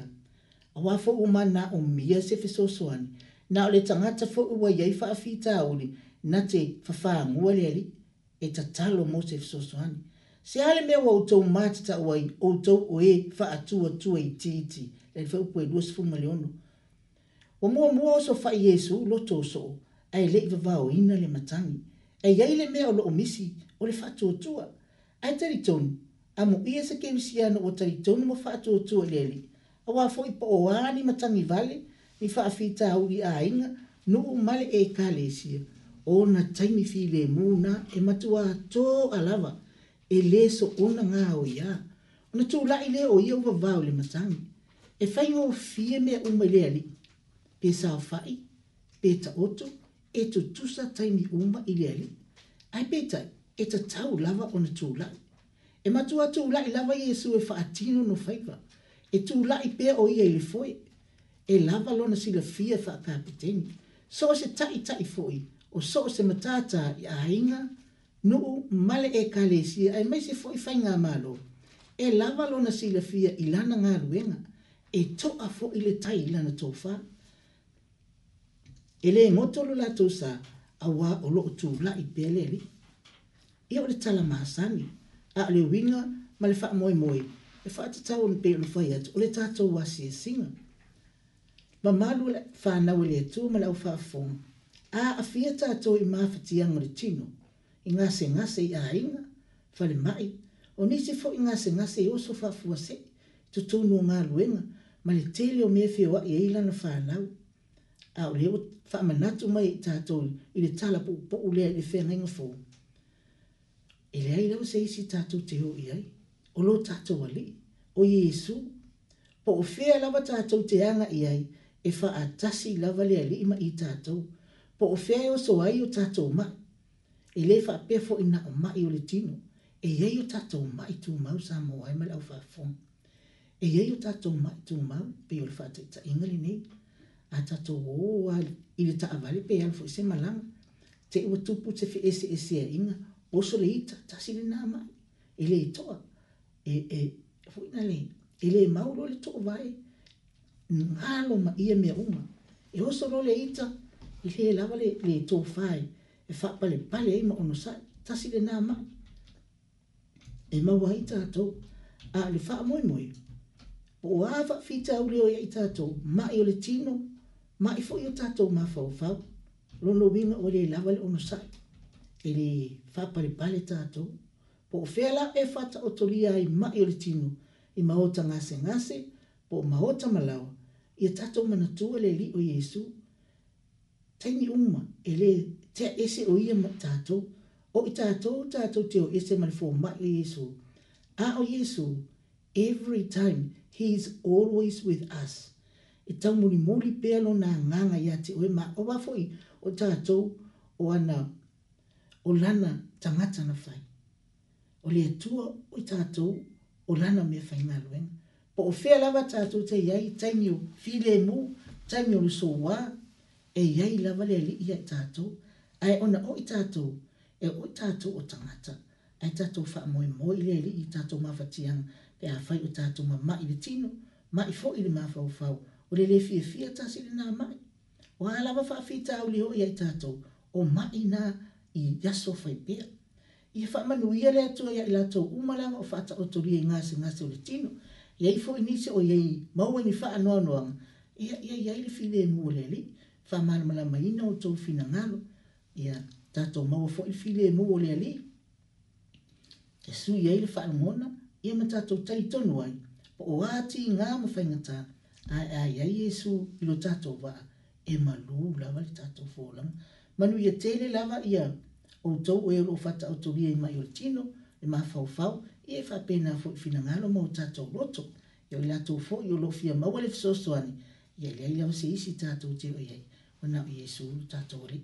a wa fa uma na o mia se fe soso ani na o le tangata fo ua yei wha awhita auli na te whawhaa ngua leali e ta talo mo te fsosohani. Se ale mea wa utou mati ta uai, utou o e wha atua tua i tiiti, e le whaupu e duas fuma leono. Wa mua mua oso wha Yesu loto oso o, a e leiva vau ina le matangi, a yei le mea o lo omisi o le wha atua tua. A e taritonu, a mo ia se kemisiano o taritonu mo wha atua tua leali, a wafo i po o ani matangi vale, a i fa fita u i ain no mal e kalesia ona taimi fi le muna e matua to alava e leso ona nga e o ya ona tu la ile o ye va va le matang e fa yo fi me o mele ali pe sa fa i pe ta oto e tu tu sa taimi umba ile ali ai pe ta e ta tau lava ona tu la e matua tu la ile va yesu e fa atino no faiva e tu la i pe o ye le foi e lava lona sila fia fa ta piteni so se tai tai foi o so se matata ya inga no male e kale si ai mai se foi fa inga malo e lava lona sila fia ilana nga ruenga e to a fo ile tai lana to fa ele mo to lo la to sa awa o lo tu la i pelele e o le tala masani a le winga male fa moi moi e fa tata on pe lo fa yet o le tata wa si singa ma malu le fa na wile tu ma lau fa fo a afia ta to i ma fa tia ngori tino i nga se nga se a inga fa le mai o ni se fo i nga se nga se o so fa fo se tu tu no nga luenga ma le tele o me fi o i ila na fa na a o le fa ma na tu mai ta to i le tala po po u le le fe nga nga fo i le ai e lau se isi ta tu te ho i ai o lo ta to wali o Yesu po o fea lava ta tau te anga i ai e fa atasi lava le ali ima i tātou. Po o fea e o soa i o tātou ma. E le fa pefo i na o ma i o le tino. E ye o tātou ma i tū mau sa mo ai mele au fa fong. E ye o tātou ma i tū mau pe o le fa te ta ingali nei. A tātou o a i le ta avale pe alfo i se malanga. Te ua tupu te fi ese ese a inga. Oso le i ta tasi le nā ma. E le i toa. E e fuina le. E le mau lo le toa vai. E le mau lo le toa vai ngalo mm. ma ia me uma e o solo le ita i he lava le le to fai e fa pale pale ima ono sa tasi le nama e ma wai tato a le fa moi moi o ava fita u le o ia i tato ma i o le tino ma i fo i o tato ma fau fau lono winga o le lava le ono sa e le fa pale pale tato po o fela e fata o tolia i ma i o le tino i ma o tangase ngase po o ma o tamalawa ia tatou manatua le ali o iesu taimi uma e lē te ese o ia ma tatou o i tatou tatou te o ese ma le fomaʻi le iesu a o iesu every time he is always with us e taumolimoli pea lona agaga iā te oe ma ova foʻi o tatou o ana o lana tagata na fai o le atua o i tatou o lana mea faigaloega po o fea lava tātou te iai, taimio file mu, taimio lu so wā, e iai lava le li iai tātou, ai ona o i tātou, e o i tātou o tangata, ai tātou wha moe moe le li i tātou mawhatianga, pe a whai o tātou ma mai le tino, mai fo i le mawhau fau, o le le fia fia tāsi le nā mai, o a lava wha fi tāu le o iai tātou, o mai nā i yaso fai pia, i wha manuia le atua iai lātou umalama o wha ta o tori e ngāse ngāse o le tino, ia i foʻi nise o iai maua ni faanoanoaga ia ia iai le file mua le alii faamalamalamaina o tou finagalo ia tatou maua foʻi file mua o le alii e su iai le faalogona ia ma tatou taitonu ai po o ā tigā ma faigatā ae aiai iesu i lo tatou vaa e malū lava le tatou folaga manu ia tele lava ia outou oe o loo fataʻotolia i mai o le tino le mafaufau e fa pena fo fina ngalo mo tato loto yo la to fo yo lo fia ma wale fso soani ye le ya se isi tato te o ye wana yesu tato ri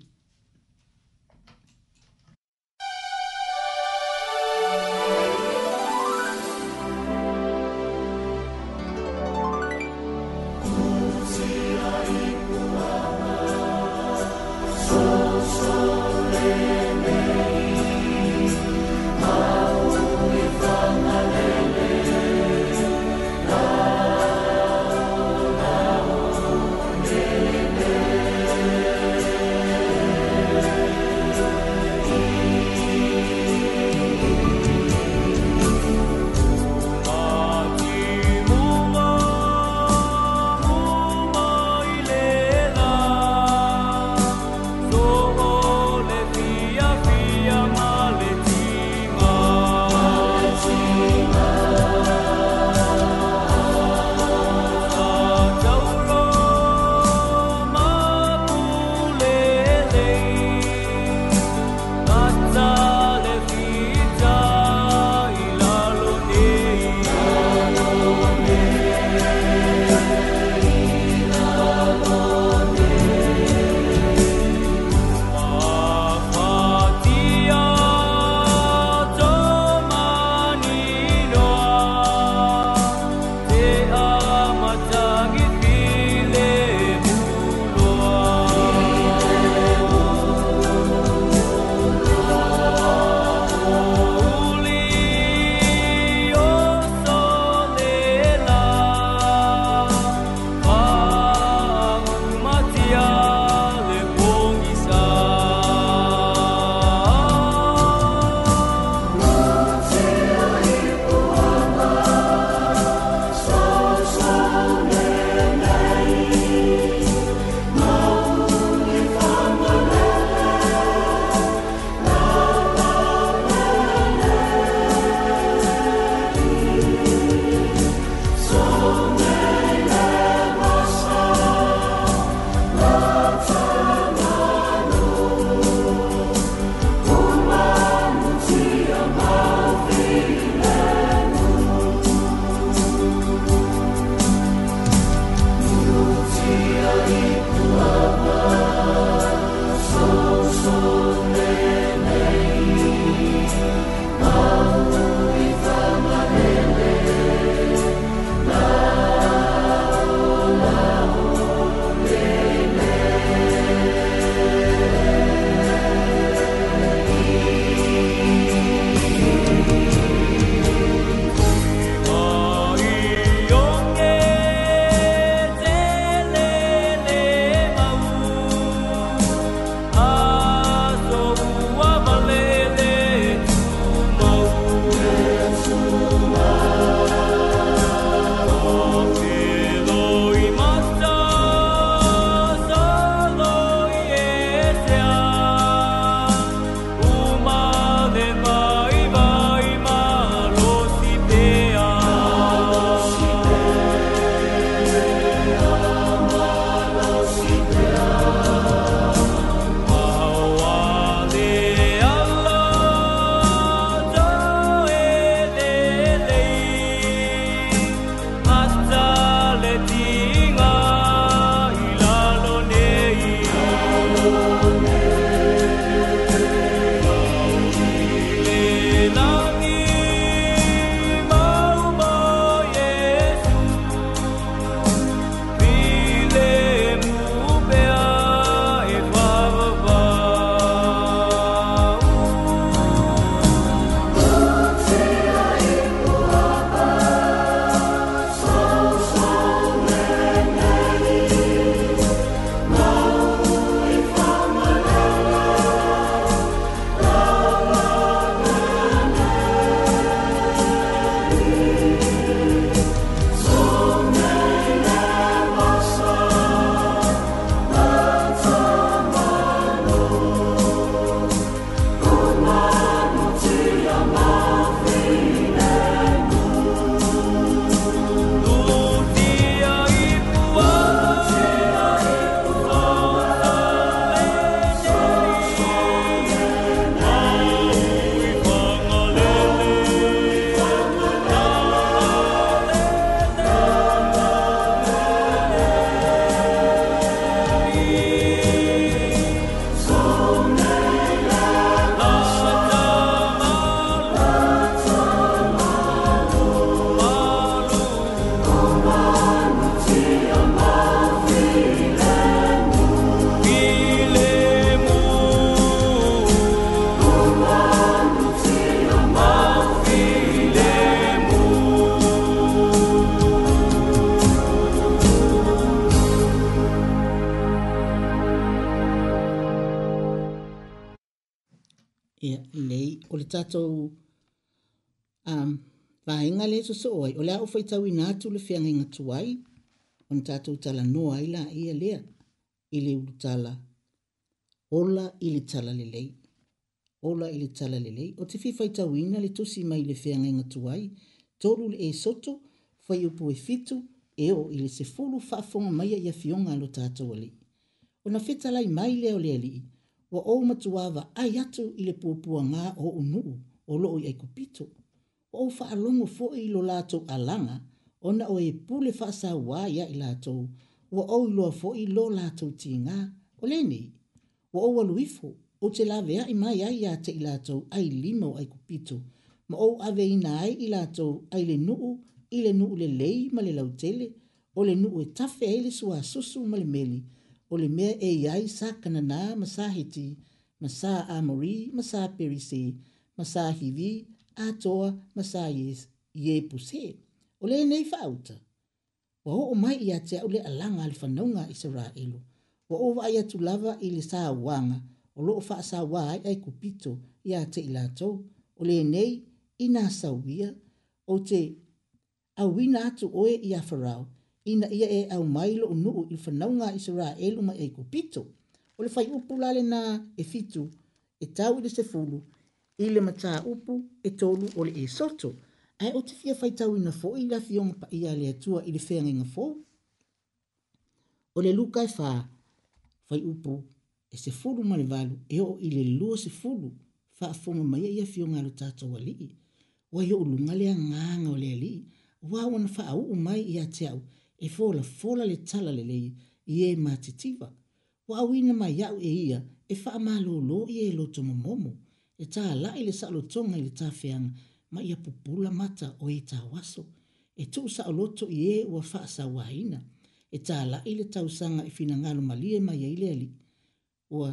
so so oi o la o fai tau ina atu le fianga inga tuai on tatou tala noa ila ia lea ili ulu tala ola ili tala lelei ola ili tala lelei o te fifai tau ina le tusi mai le fianga inga tuai tolu le e soto fai upu e fitu e o ili se fulu fafonga mai a ia fionga lo tatou ali o na fita lai mai leo le ali wa o matuava ai atu ili puapua ngā o unuu o loo i aiko pitu o fa alongo fo i lo lato alanga ona o e pule fa sa wa ya i lato wa o lo fo i lo lato tinga o le ni wa o wa luifo o te la vea i mai ai te i lato ai limo ai kupito ma o ave i nai i lato ai le nuu i le nuu le lei ma le lautele o le nuu e tafe ai le sua susu ma le meli o le mea e iai sa kananā ma sa heti ma sa amori ma sa perise ma sa hivi a toa ye puse. ole nei fauta. Wa o mai ia te ole le alanga al fanonga i Wa o vai tu lava i sa wanga. ole lo o faa sa wai ai kupito i te ilato. ole nei ina sa wia. O te a wina atu oe i farao. Ina ia e au mai lo unu i fanonga i mai kupito. O le fai upulale na e fitu e tau i le se fulu i le mata upu e tolu o le esoto. Ai o te fia whaitau ina fo i lafi o mpa ia le atua i le whea ngenga fo. O le luka e wha, whai upu e se fulu male valu e o i le lua se fulu wha a fonga mai ia fio ngalo tato wa lii. Wa i o lunga le a nganga o le a lii. Wa wana wha a uu mai ia te au e fola fola le tala le lei i e mātitiva. Wa au ina mai au e ia e wha a malo lo i e lo tomo momo. momo e tā la i le sa'alo tonga i le tā whianga, ma ia pupula mata o e tā waso, e tū sa'o loto i e ua wha'a sa wahina, e tā la i le tau sanga i fina ngalo ma lia ma ia i ua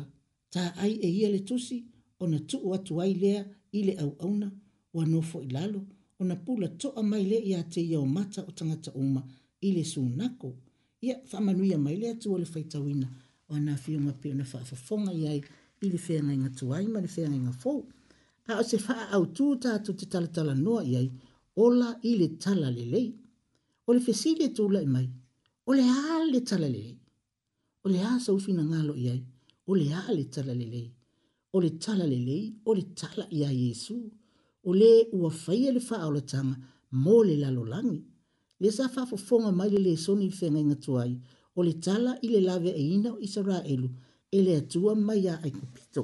tā ai e ia le tusi, o na tū atu ai lea i le au auna, ua nofo i lalo, o na pula tō a mai lea i a te iau mata o tangata uma i le sū nako, ia whamanuia mai lea tū o le faitawina, o na fiunga pio na whaafafonga iai, i le feagaiga tuai ma le feagaiga fou a o se faaautū tatou te talatala noa i ai ola i le tala lelei o le fesili e tulaʻi mai o le ā le tala lelei o le ā saufinagalo i ai o le ā le tala lelei o le tala lelei o le tala iā iesu o lē ua faia e le faaaolataga mo le lalolagi le sa faafofoga mai le lesoni i le feagaiga tuai o le tala i le lave aiina e o israelu e le atua mai a ai kupito.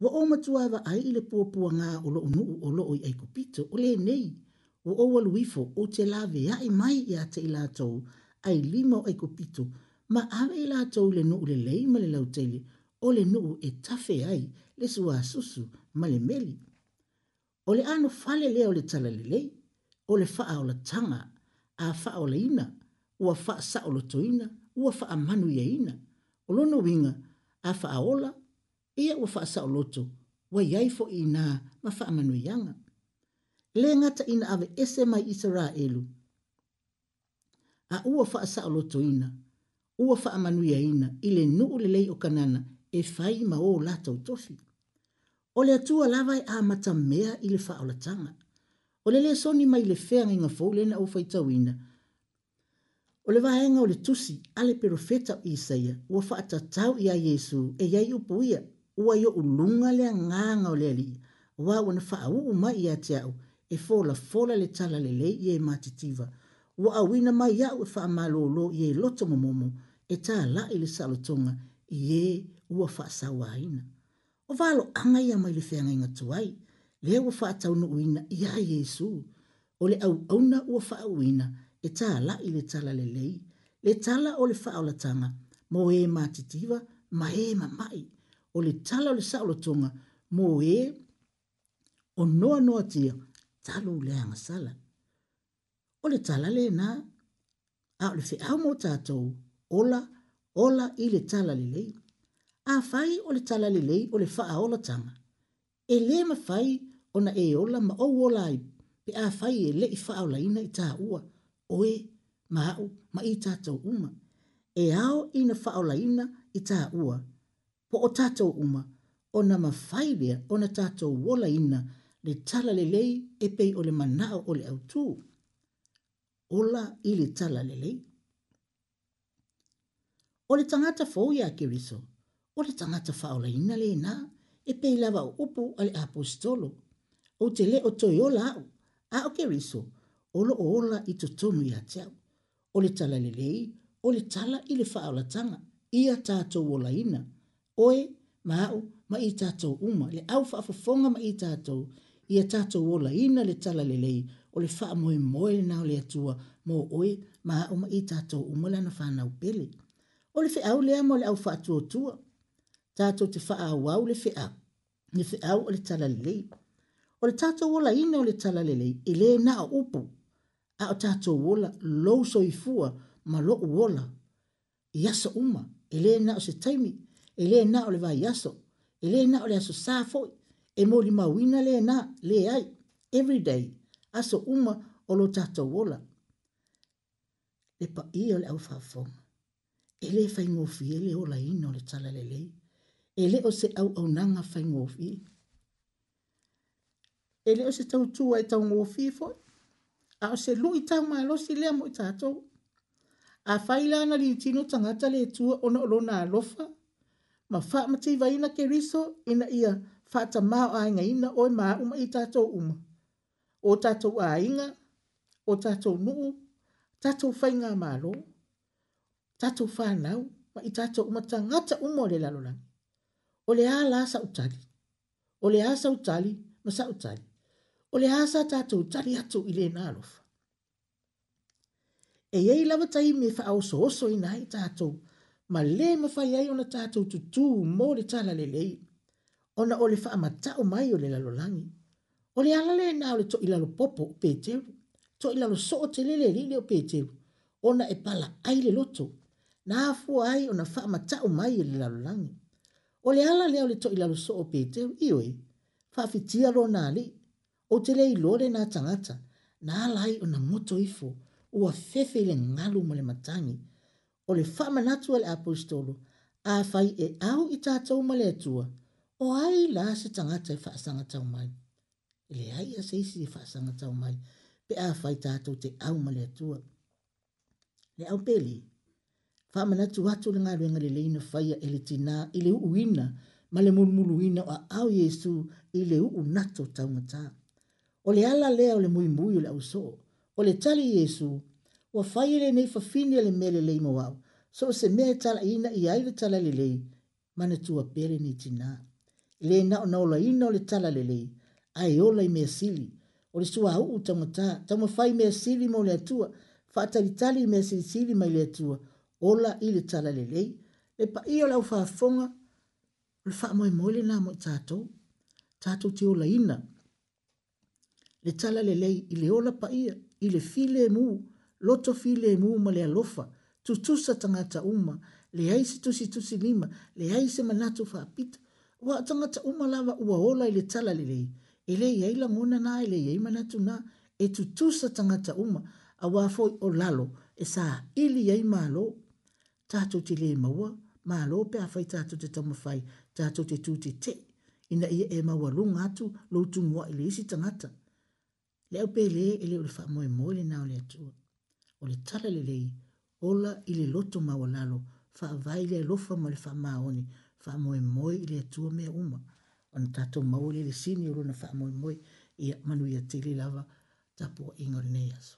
Wa o matua wa ai i le pōpua ngā o lo unu o lo i ai kupito o le nei. Wa o waluifo o te lawe a i mai i a te i lātou ai lima o ai kupito ma awe i lātou le nuu le lei ma le lautele o le nuu e tafe ai le sua susu ma le meli. O le anu fale lea le tala le lei, o le faa o la tanga, a faa o la ina, ua faa sa o la toina, ua faa manu ya ina o lono winga a faaola ia ua faasaʻoloto ua iai foʻi inā ma faamanuiaga lē gata ina ave ese mai isaraelu a ua faasaʻolotoina ua faamanuiaina i le nuu lelei o kanana e fai ma ō latou tofi o le atua lava e amatamea i le faaolataga o le lē soni mai le feagaigafou lenā ou faitauina O le vaenga o le tusi ale pero feta o Isaia ua whaatatau ia Yesu e iai upu ia ua yo ununga lea nganga o le ali ua wana whaau u mai ia te au e fola fola le tala le le ia e matitiva ua awina mai ia e wha malolo ia e loto momomo e ta la i salotonga ia e ua wha sawaina. O valo anga ia mai le whianga inga tuai lea ua whaatau no uina ia Yesu ole au au na ua whaau inga e tā la i le tala le lei, le tala o le whaola tanga, mō e mā titiwa, mā e mā mai, o le tala o le saola tonga, mō e, o noa noa tia, talu le anga sala. O le tala le nā, a o le whi au mō tātou, ola, ola i le tala le lei, a whai o le tala le lei o le whaola tanga, e le ma whai, ona e ola ma ouola ai, pe a whai e le i whaola ina i tā ua, oe mahau ma i tātou uma. E ao ina whaolaina i tā ua. Po o tātou uma, o na mawhaidea o na tātou wolaina le tala le lei e pei o le manao o le autū. Ola i le tala le lei. O le tangata fōu ia kiriso, o le tangata whaolaina le nā e pei lava o upu ale apostolo. O te le o toi o lau, a o kiriso, okay, olo ola i to tonu i te O le tala lelei, o le tala i le faa tanga, i a tātou o laina. Oe, ma au, ma i tātou uma, le au faa fofonga ma i tātou, i a tātou o laina le tala lelei, o le faa moe moe na o le atua, mo oe, ma ma i tātou uma lana faa nau pele. O le fea au lea le au faa tua tua, tātou te faa au au le fea, le fea au o le tala lelei. O le tātou o laina o le tala lelei, i le na o upu, a o tātou wola lou soifua ma loʻu wola i aso uma e lē na o se taimi e lē na o le vaiaso e le na o le aso sa foʻi e molimauina lēnā lē ai everyday aso uma o lo tato wola le paia o le aufaafoga e lē faigofie le olaina o le tala lelei e lē o se au auaunaga faigofie e lē o se e tau e taugofie foʻi a o se lui tau mai losi lea mo i tātou. A whaila ana li tino tangata le tua ona o lona alofa, ma wha mati vaina ke riso ina ia whata mao a inga ina oi ma uma i tātou uma. O tātou a inga, o tātou nuu, tātou whai ngā mālo, tātou whānau, ma i tātou uma tangata uma o le lalolangi. O le ala sa utali, o le ala sa utali, ma sa utali o le hasa tatou tari atu i lē na alofa e iai lava tai me faaosoosoina ai tatou ma lē mafai ai ona tatou tutū mo le tala lelei ona o le faamataʻo mai o le lalolagi o le ala lenā o le toʻi lalopopo o peteru toʻi lalosoo telele lili o peteru ona e pala ai le loto na afua ai ona faamataʻo mai o le lalolagi o le ala lea o le toʻi lalosoo o peteru ioe faafitia lona alii o te lei lore nā tangata, nā lai o nā moto ifo, ua fefe le ngalu mo le matangi, o le whamanatu ale apostolo, a fai e au i tātou ma le atua, o ai la se tangata i e whaasanga tau mai. E le ai a seisi i e whaasanga tau mai, pe a fai tātou te au ma le atua. Le au peli, whamanatu atu le ngalu inga le leina whaia ele tina i le uina, ma le murmuruina o a au Yesu i le uu nato tau ngataa o le ala lea o le muimui o le auso o le tali iesu ua fai e lenei fafini a le mea lelei mo au so o se mea e talaina i ai le tala lelei ma na tuapea lenei tinā i lē na onaolaina o le tala lelei ae ola i mea sili o le suāuu taumatā taumafai mea sili mo le atua faatalitali i mea silisili mai le atua ola i le tala lelei le paia o le aufafoga o le faamoemoe lenā mo i tatou tatou te olaina le tala le lei i le ola paia i le file e mu loto file e mu ma le alofa tutusa tangata uma le aisi tusi tusi lima le aisi manatu fa pita wa tangata uma lava ua ola i le tala le lei e lei ai la mona na e lei ai manatu na e tutusa tangata uma a wafo o lalo e sa ili ai malo tatu ti le maua malo pe a fai tatu te tamafai tatu te tuti te ina ia e maua lunga atu lo tumua i le isi tangata le au pele e le o le faamoemoe lenā o le atua o le tala lelei ola i le loto maualalo faavai le alofa ma le faamaoni faamoemoe i le atua mea uma ona tatou maua lelesini o lona faamoemoe ia manuia tele lava tapuaʻiga o lenei aso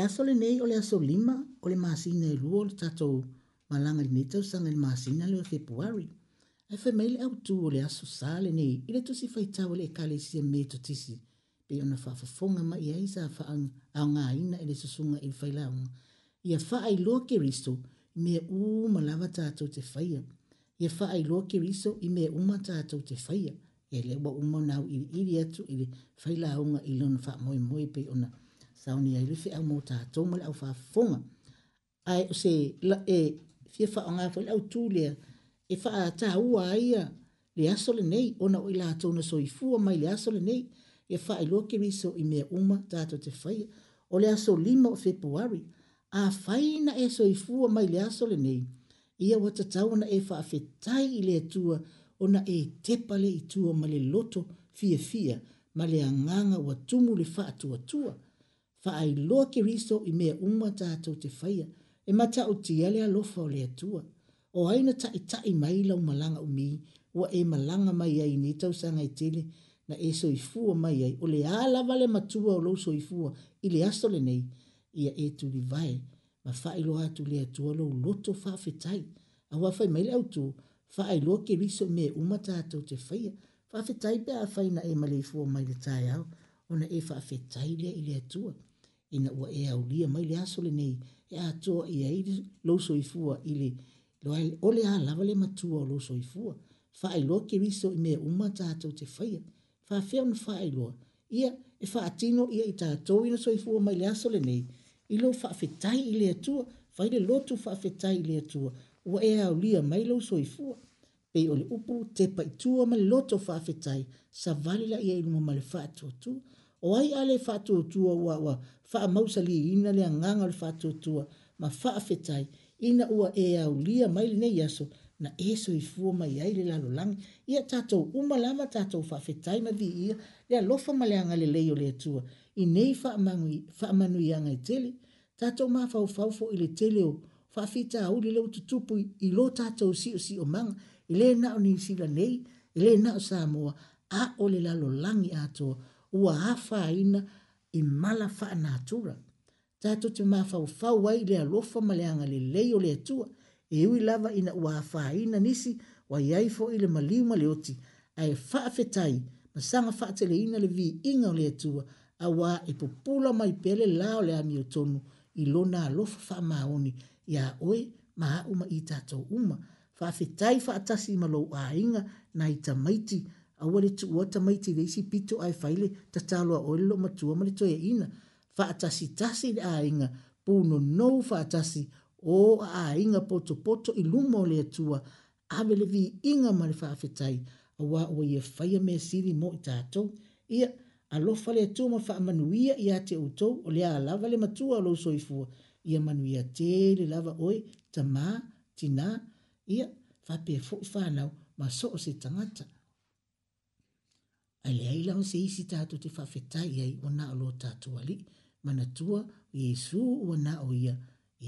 aso le nei, o le aso lima, o le masina e lua, o le tato malanga le nito, sanga le masina le o februari. E fe mele au tu o le aso sa le nei, i le tosi faitau le e kale si e meto tisi, pe ona fafafonga ma ia isa fa ang au ngā ina e le susunga i failaunga. Ia fa ai loa ke risto, me u malava tato te faia. Ia fa ai loa ke risto, i me uma tato te faia. E le ua umanau i iri atu i le failaunga i lona fa moi moi pe ona fafafonga sauni ai lufi au mota tau mali au whafonga. Ai o se, la, e, fi wha ngā whaile au tūlea, e wha a taha ua aia, le aso le nei, ona o ila atou na soi fua mai le aso le nei, e wha i loke riso i mea uma tātou te whaia, o le aso lima o februari, a whaina e soi fua mai le aso le nei, ia wata tauna e wha a whetai i le atua, ona e tepale i tua ma le loto fi fi ma le anganga wa tumu le wha atua whaai loa ke riso i mea uma tātou te whaia, e mata o te alea lofa o lea tua. O aina ta i tai mai lau malanga o mi, ua e malanga mai ai ni tau sanga i tele, na e so i fua mai ai, o le ala vale matua o lo so i fua, i le aso le nei, ia e tu li vai, ma whaai loa atu lea tua lo loto whawhetai, a hua whai mai lau tu, whaai loa ke riso mea uma tātou te whaia, whawhetai pe a whaina e malei fua mai le tai au, ona e fa fetai le ile tua ina ua e au lia mai le aso le nei e atoa ia i le loso i fua i le loale o le a lava le matua o loso i fua faailoa keriso i mea uma tatou te faia faafea ona faailoa ia e faatino ia i tatou ina soifua mai le aso lenei i lo faafetai i le atua fai le lotu faafetai i le atua ua e aulia mai lou soifua pei o le upu tepa itua ma le loto faafetai savali laia i luma ma le faatuatua o ai a le faatuatua uaua faa mausa li ina le anganga le faa tutua, ma faa fetai, ina ua e au lia mai le nei aso, na eso i fua mai ai le lalo langi, ia tatou umalama tatou faa fetai ma vi ia, le alofa ma le anga le leo le atua, i nei faa, mangui, faa manu i anga i tele, tatou ma fau fau fo i le tele o, faa fita au le leo tutupu i lo tatou si o si o manga, i le nao ni sila nei, i le nao sa a o le lalo langi atua, ua hafa ina, ina, i mala faa na atura. Tato te maa fau fau wai lea lofa ma le anga le leo le e ui lava ina ua faa ina nisi, wa iai ile maliu ma le oti, a e faa fetai, ma sanga faa tele ina le vi inga e le atua, a wa e popula i pele lao lea ami otonu, i lona lofa faa maoni, ia oe maa uma i tato uma, faa fetai faa tasi ma lo inga, na ita maiti, aua le tuua tamai tileisi pito ae faile tataloa oe le loo matua ma le toeaina faatasitasi i le aiga punonou faatasi o aiga potopoto i luma o le atua ave le viiga ma le faafetai auā ua ia faia mea sili mo i tatou ia alofa le atua ma faamanuia iā te outou o le a lava le matua o lou soifua ia manuia te le lava oe tamā tinā ia faapea foʻi fanau ma so o se tagata Ai la ho se isi tātou te whawhetai ai o nā lo tātou ali, tua, Yesu o nā o ia,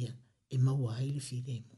ia, e maua ai le whirema.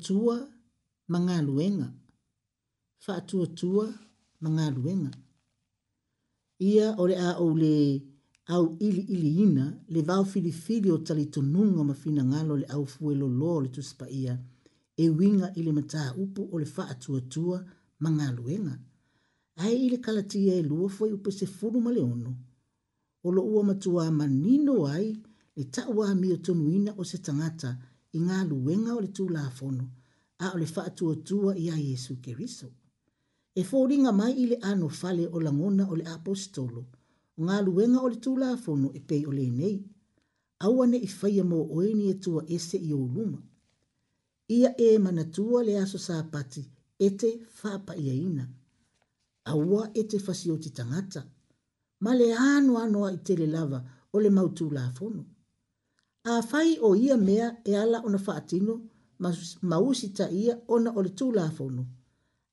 tua manga luenga. Fa tua tua manga luenga. Ia ore a ole au ili ili ina le vau fili fili o tali tonunga ma fina ngalo le au fue lo lo le tuspa ia e winga ile mata upu ole le fa tua tua manga luenga. Ai ili kalatia e lua foi upo se furu ma le ono. O lo ua tua manino ai le ta ua mi o tonuina o se tangata i ngā luenga o le tū la fono, a o le whaatua tua i a Jesu Keriso. E fōringa mai i le ano fale o langona o le apostolo, o ngā luenga o le tū la fono e pei o le nei, aua ne i whaia mō oeni e tua ese i o luma. Ia e mana tua le aso pati, e te whāpa i ina. Aua e te fasi o titangata, ma le ano anoa i tele lava o le mautū la fono a fai o ia mea e ala ona faatino ma usi ta ia ona o le tūlafono.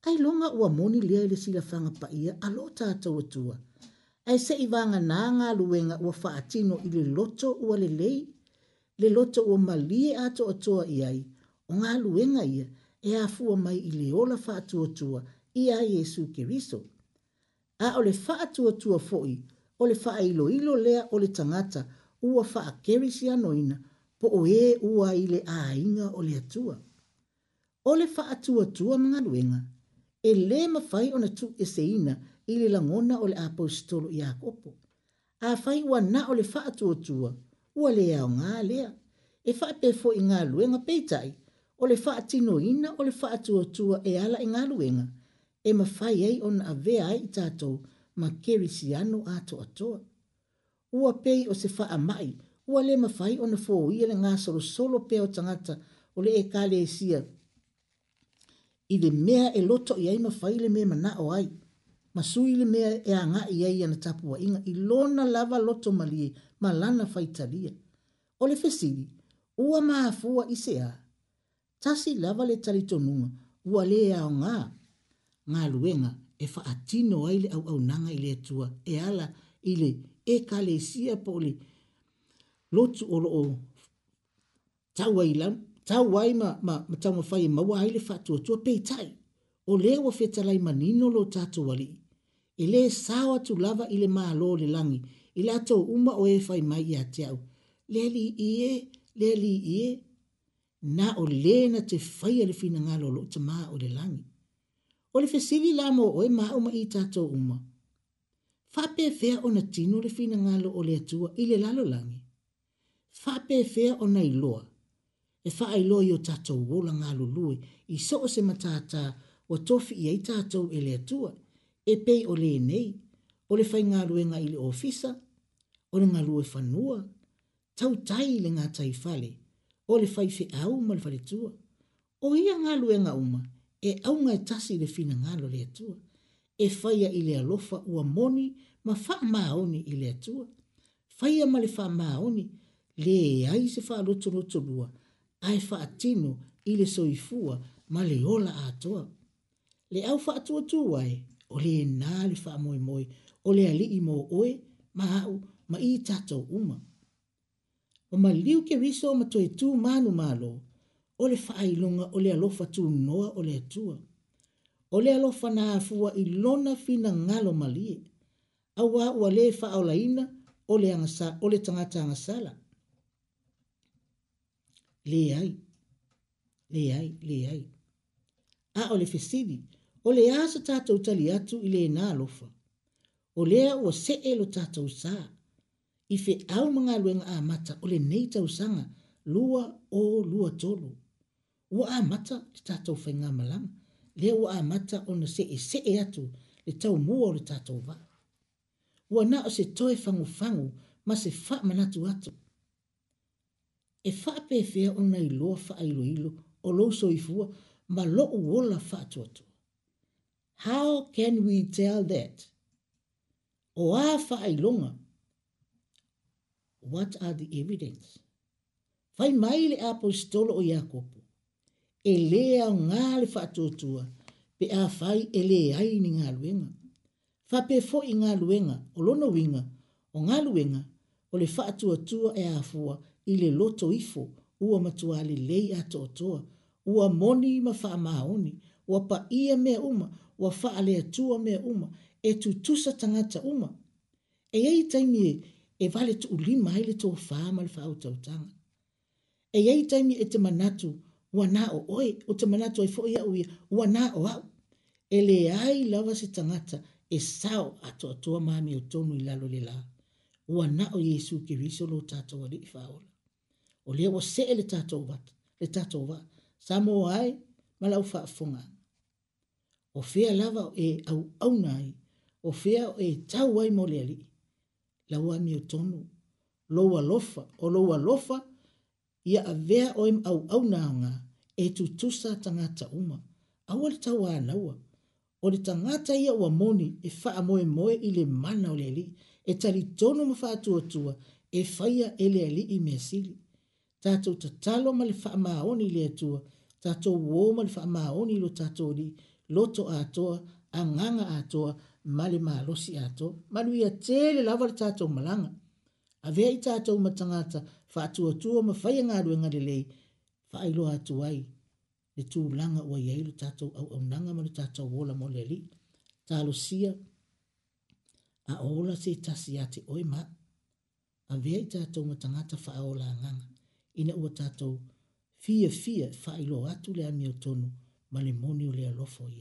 Ai longa ua moni lea i le silafanga pa ia a lo tātou tua Ai se i vanga nā ngā luenga o faatino i le loto o le lei, le loto ua malie ato atua i ai, o ngā luenga ia e a fua mai i le ola faatua tua i a Jesu Keriso. A o le faatua tua foi, o le faa ilo ilo lea o le tangata, ua faa kerisi anoina po o e ua ile a inga o le atua. O le faa atua tua mga luenga, e le mawhai o na tu e seina ile langona o le apostolo i a kopo. A whai ua na o le faa atua tua, ua lea o ngā lea, e faa pefo i ngā luenga peitai, o le faa tino ina o le faa atua tua e ala i ngā luenga, e mawhai ei o na avea i tātou ma kerisi anu ato atoa ua pei o se faa mai, ua le mawhai o na fō i ele ngā soro solo pe o tangata o le e kāle e sia. I le mea e loto i ai mawhai le mea mana o ai, ma sui le mea e a ngā i ai ana tapua inga i lona lava loto malie ma lana whaitalia. O le fesiri, ua maa fua i se a. Tasi lava le talitonunga, ua le e ao ngā. Ngā luenga e faa tino ai le au au nanga i le tua e ala i e kale sia poli lotu o loo tawai lam tawai ma ma ma tama fai e ma wa ile fatu tu pe tai o le wa feta lai manino lo tatu wali ile sawa tu lava ile ma lo le langi ile ato uma o e fai mai ya tiau le li ie le li ie na o le na te fai ile fina ngalo lo tama o le langi o le fesili lamo o e ma uma i tatu uma Fape fea ona tino le fina ngalo o le atua i le lalo langi. Fape fea ona iloa. E faa iloa i o tatou wola ngalo lue i so o se matata wa tofi i ai tatou e le atua. E pei o le nei, o le fai ngalo e nga i le ofisa, o le ngalo e fanua, tau tai le ngā tai fale, o le fai fe au ma le fale tua. O ia ngalo e nga uma, e au ngai tasi le fina ngalo le atua e faia i le alofa ua moni ma faamaoni i le atua faia ma le faamaoni leai lotu faalotolotolua ae faatino tino ile soifua ma le ola atoa le au faatuatū ai o le lenā le faamoemoe o le ali i mo oe ma aʻu ma i tatou uma o maliliu keriso o matoe manu malo o le faailoga o le alofa tunoa o le atua o le alofa na afua i lona fina ngalo malie. Awa ua le fa o laina o le, angasa, o le tangata angasala. Le ai, le ai, le ai. A o le fesidi, o le asa tata utali atu i le na alofa. O lea ua se e lo tata usa. I fe au mga luenga a mata o le neita usanga lua o lua tolu. Ua a mata ti tata ufenga malanga. lea ua amata ona seʻeseʻe atu le taumua o le tatou vaa ua na o se toe fagufagu ma se faamanatu atu e faapefea ona iloa faailoilo o lou soifua ma loʻu ola faatuatua how can we tell that o ā faailoga what are the evidence fai mai le apostolo o iakopo e lea ngā le whaatotua, pe a whai e le ai ni ngā luenga. Wha pe fo i ngā luenga, o lono winga, o ngā luenga, o le whaatotua e afua fua, i le loto ifo, ua matua le lei a ua moni ma wha maoni, ua pa ia mea uma, ua wha le atua mea uma, e tu tusa tangata uma. E ei taimi e, e vale tu ulima ele tō wha ma le wha E ei taimi e te manatu, wana o oe, o te manato e fo'i au ia, wana o au. E le ai lawa se tangata, e sao ato atua mami o tonu i lalo le la. Wana o Yesu ke riso lo tato wa li i faola. O lea wa se e le tato wat, le tato wa, sa mo ai, malau faa funga. O fea lava o e au au nai, o fea o e tau wai mo le ali. La ua mi o tonu, lo wa lofa, o lo wa lofa, ia a vea o im au au nao ngaa e tu tusa tangata uma. Awa le tawa anawa. O le tangata ia wa moni e faa moe moe i le mana o le li. E tali tono mafaa tua tua e faya e le li i mesili. Tato tatalo ma le faa maoni le atua. Tato uo ma le faa maoni lo tato li. Loto atoa, anganga atoa, male malosi atoa. Manu ia tele lava le tato malanga. Avea i tato matangata faa tua tua mafaya ngadwe ngadelei. Tato fa ai loa atu ai le tu langa ua iai lo tatou au au nanga ma le tatou ola mo le ali talosia a ola se tasi a te oi ma a vea i tatou ma tangata fa aola anganga ina ua tatou fia fia fa ai loa atu le amio tonu ma moni o le alofo o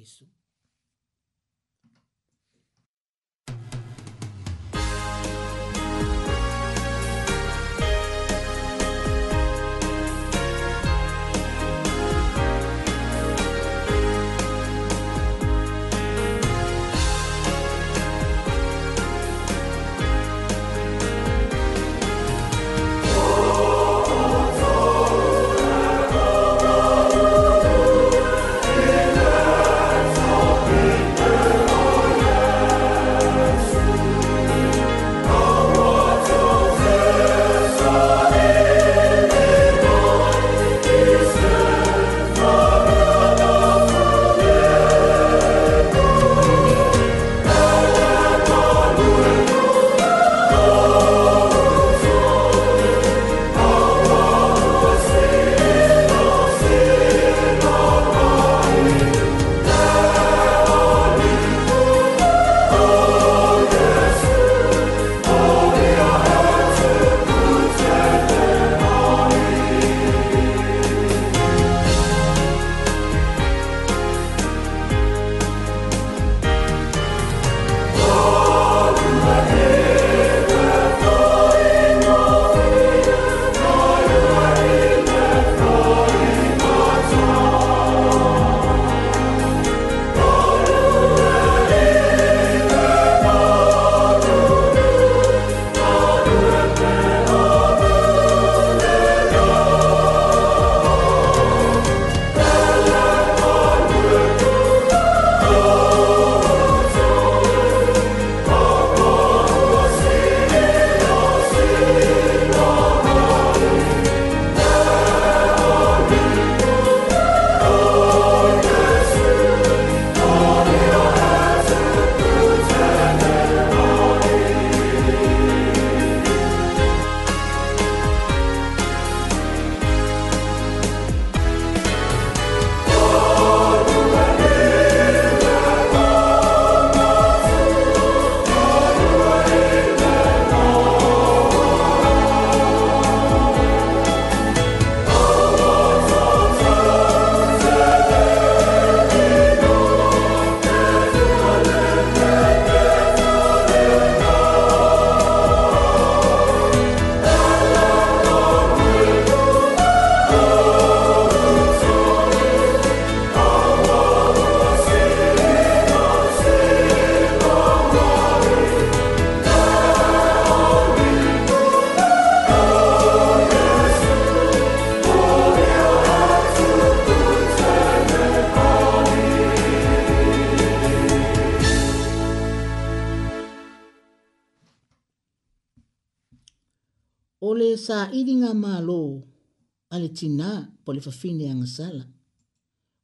le fafine anga sala.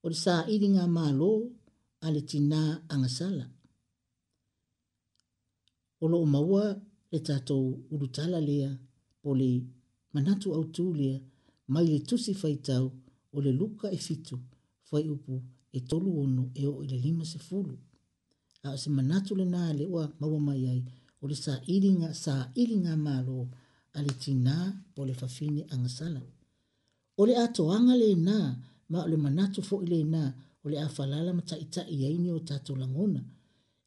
O le sa iri ngā mālo a le tina anga sala. O lo maua le tātou urutala lea po le manatu au tū lea mai le tusi fai tau o le luka e fitu fai upu e tolu ono e o i le lima se fulu. A o se manatu le nā le ua maua mai ai o le sa iri ngā, sa iri ngā mālo a le tina po le fafine anga sala. Sala o le a toaga lenā ma o manatu foʻi lenā o le a falala ma taʻitaʻi ai ni o tatou lagona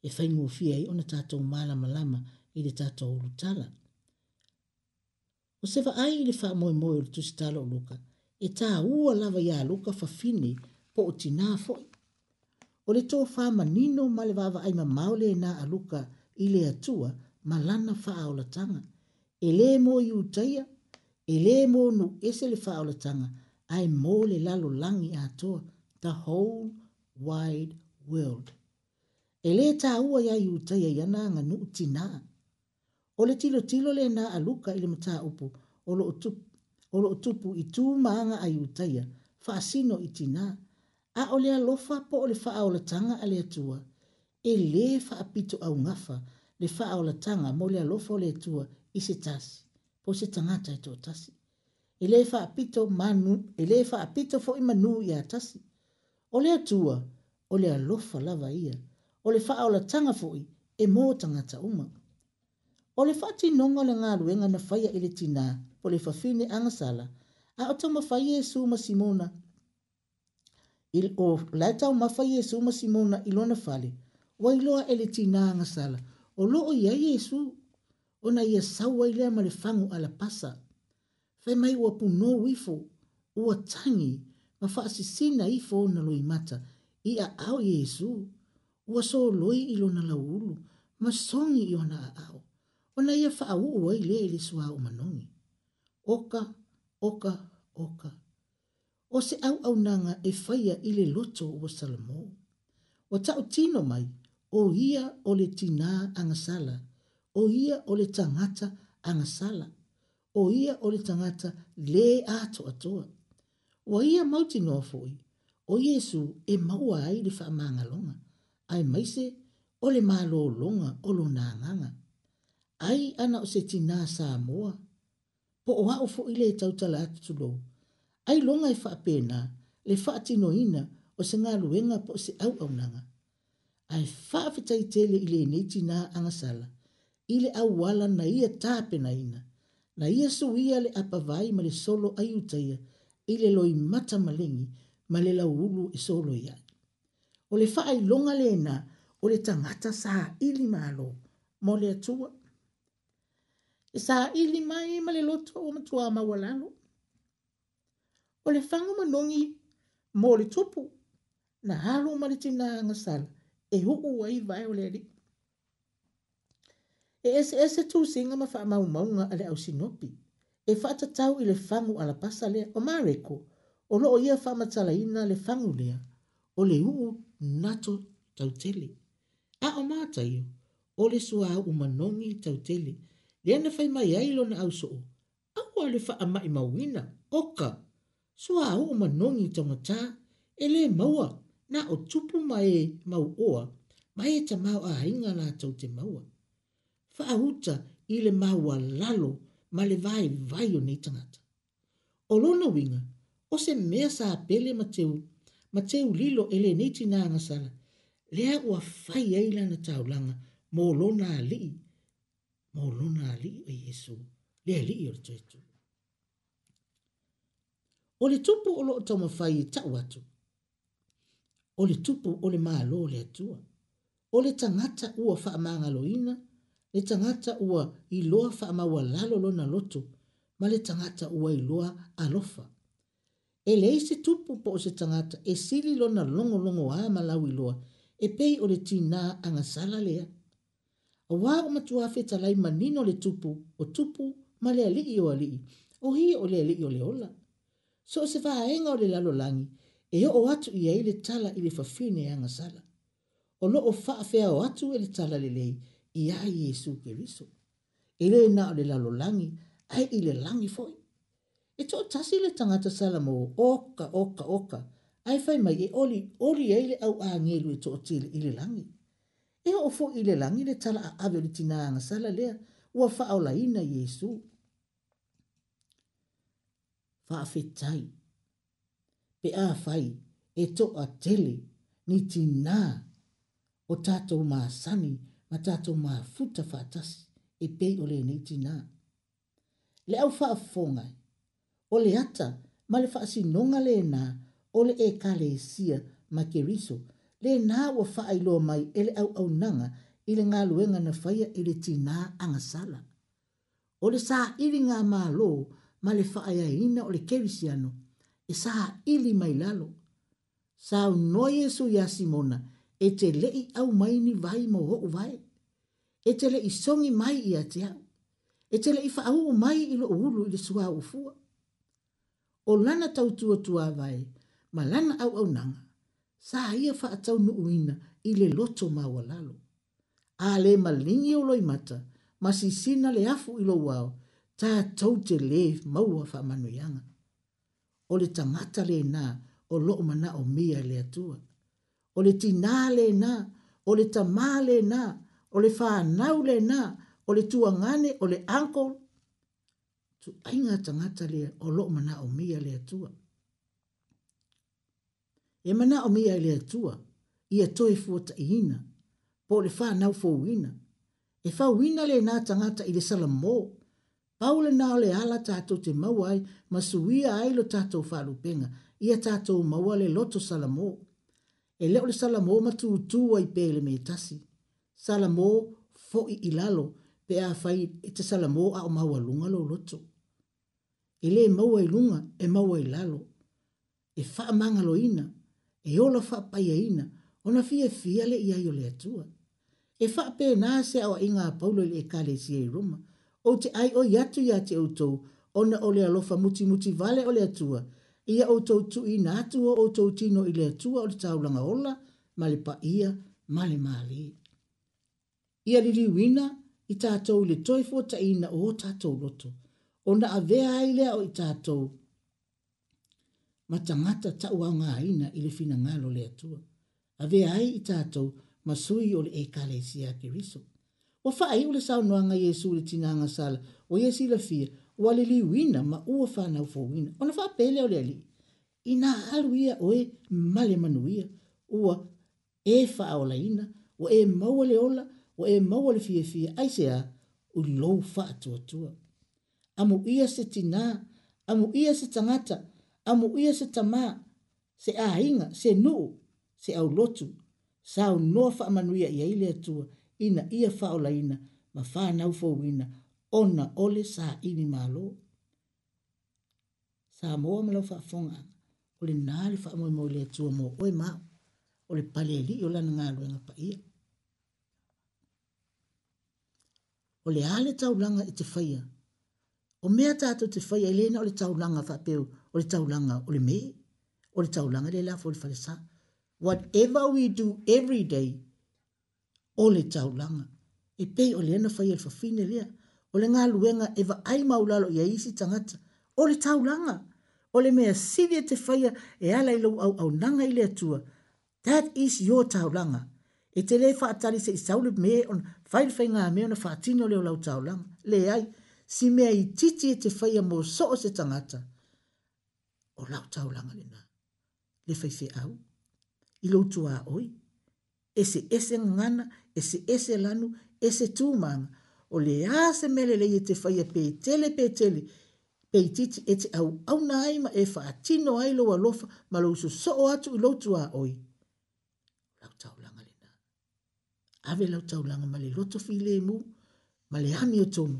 e faigofia ai ona tatou malamalama i le tatou ulutala o se vaai i le faamoemoe o le o luka e tāua lava iā luka fafine po o tinā foʻi o le tofāmanino ma le vaavaai mamao lenā a luka i le atua ma lana faaolataga e lē mo iutaia e lē mono ese le faaolataga ae mo le lalolagi atoa the whole wide world e lē tāua iā iutai ai ana aganuu tinā o le tilotilo lenā aluka i le mataupu o loo tupu i tumaaga a iutaia faasino i tinā a o le alofa po o le faaolataga a le atua e lē faapito augafa le faaolataga mo le alofa o le atua i se tasi po se tangata e tō tasi. E le wha apito manu, e le wha apito fo ima nu i a tasi. O le atua, o le alofa lava ia, o le wha aula tanga fo i, e mō tangata uma. O le wha ti nonga le ngā ruenga na whaia ele tina, po le whawhine angasala, a o tau mawhai e su ma Simona. Il, o lai tau mawhai e su ma Simona i lona fale, wa iloa ele tina angasala, o loo ia Jesu ona ia saua i lea ma le fagu a la pasa fai mai ua punō ifo ua tagi ma faasisina ifo ona loi mata i aʻao iesu ua soloi i lona lauulu ma soni i ona aʻao ona ia faauu ai lea i le suao manoni oka oka oka o se auaunaga e faia i le loto ua salomo ua taʻutino mai o ia o le tinā agasala o ia o le tangata anga sala, o ia o le tangata le ato atoa. Wa ia mauti ngō fōi, o Yesu e maua ai le whaamanga longa, ai maise o le mālo longa o lo nānganga. Ai ana o se tina sā moa, po o hao fō ile e tautala atu lō. Ai longa e whaapena, le whaatino ina o se ngā luenga po se au au nanga. Ai whaafetai tele ile e neiti nā angasala, ili le auala na ia tāpenaina na ia suia le apavai ma le solo aiutaia ili le loi mata malengi ma le lauulu e solo iai o le faailoga lenā o le ili saʻili mālō mo le atua e saʻili mai ma le loto o matuā maua lalo o le fago manogi mo le tupu na alo ma le tinā agasala e huʻu ai vae o le alii e ese ese tu singa ma fa ma unga ale au sinopi e fa ta tau ile fangu ala pasa le o mareko o lo ia fa ma tala ina le fangu le o le u nato tau tele a o ma ta yo o le sua u manongi tau tele le ana fa mai ai lo na au so o a o le fa ama i mawina oka sua u manongi tau mata e le maua na o tupu mai mau oa mai e ta mau a inga la tau te maua whaahuta i le maua lalo ma le vai vai o nei tangata. O lona winga, o se mea sa apele Mateu, Mateu lilo ele nei tina angasala, lea ua fai eila na taulanga, mo lona alii, mo lona alii o Yesu, lea li o rito etu. O le tupu o loo tau mawhai i e tau atu, o le tupu o le maa loo le atua, o le tangata ua faa maangalo ina, o le tangata ua i loa fa ama ua lalo lo na loto, ma le tangata ua i loa alofa. E le se tupu po o se tangata e sili lo na longo longo a malau i loa, e pei o le tina anga sala lea. A wā o matua feta lai manino le tupu, o tupu ma le ali o ali i, o hi o le ali i o le ola. So se va aenga o le lalo langi, e o atu i le tala i le fafine anga sala. O lo o faa fea o atu e le tala le le ia i Jesu Kristo. E le na o le lalo langi, ai i le langi foi. E tō tasi le tangata salamo, oka, oka, oka, ai fai mai e oli, oli e le au angelu e tō tele i le langi. E o fo i le langi le tala a ave le tina anga sala lea, ua fa au laina Jesu. Fa a fetai, pe a fai e tō a tele ni tina o tātou maa sani, ma tato ma futa fatasi e pei ole nei tina. Le au faa fonga, ole ata ma le faa sinonga le e na ole e kale sia ma keriso, le na wa faa ilo mai ele au au nanga ile ngā luenga na faia ile tina anga sala. Ole sa ili nga mā lo ma le faa ya ina ole kerisiano, e sa ili mai lalo. Sa unoye su ya simona, e te lei au maini vai mo ho vai e tele i songi mai ia te au. E tele i whaau o mai i lo uru i le sua o fua. O lana tau tua tua vai, ma lana au au nanga, sa ia whaatau nu uina i le loto maua lalo. A le malingi o loi mata, ma si sina le afu i lo wau, ta tau te le maua whamanu yanga. O le tangata le nā, o lo mana o mia le atua. O le tina le nā, o le tamā le nā, o le whānau le nā, o le tuangane, o le anko, tu ainga tangata le o lo mana o mia le tua. E mana o mia le tua, i toi fuata i ina, po le whānau fō ina, e whāwina le nā tangata i le salamō, Paule nā le ala tātou te mauai, ma suia ai lo tātou lupenga, ia tātou maua le loto salamō. E leo le salamō matu utuwa i pēle me tasi salamo fo i ilalo pe a fai e te salamo a o maua lunga lo loto. E le e maua i lunga e maua i lalo. E faa mangalo ina, e ola faa paia ina, ona fia fia le ia le atua. E faa pe na se awa inga a paulo le e kale si e ruma. O te ai o yatu ya te utou, ona ole alofa muti muti vale ole atua. Ia o tau tu na atua o tau tino ile atua o le taulanga ola, male pa ia, male maa ia liliuina i tatou i le toe fuataʻiina o tatou loto ona avea ai lea o i tatou ma tagata taʻuaogāina i le finagalo le atua avea ai i tatou ma sui o le ekalesia keriso ua faaiʻu le saunoaga iesu i le tinaga sala o ia silafia ua liliuina ma ua fanau fouina ona faapele o le alii inā alu ia oe male manuia ua e faaolaina ua e maua le ola o e maua le fie fie aisea u lou faatua tua. Amu ia se tina, amu ia se tangata, amu ia se tamā, se ahinga, se nuu, se au lotu, sa au noa faamanuia ia ile atua, ina ia faola ina, ma whanau fowina, ona ole sa ini malo. Sa moa me lau faafonga, ole nāle faamoe mo ile atua mo oe mao, ole pale li, ole nga ngā ngā pa ia. o le tau langa i te whaia. O mea tātou te whaia i lena o le taulanga whapeu, o le taulanga o le me, o le taulanga le lafo o le whalesa. Whatever we do every day, o le langa. e pei o le ana whaia i whawhine lea, o le ngā luenga e wa ai maulalo i a isi tangata, o le langa. o le mea sidi te whaia e ala i lau au au nanga i lea tua. That is your tau langa. E te le wha atari se i saule me on fai fai ngā meo na whātini o leo lau taulang, le ai, si mea i titi e te whai a mō so o se tangata, o lau taulang ale nā. Le fai fai au, i lau tua oi, e se ese ngana, e se ese lanu, e se tūmanga, o le a se mele le i e te whai a pētele pētele, pētiti e te au au nā ma e whātino ai lo alofa, ma lau su so o atu i lau tua oi. ave lau taulanga ma le loto fi le mu, ma le ami o tonu,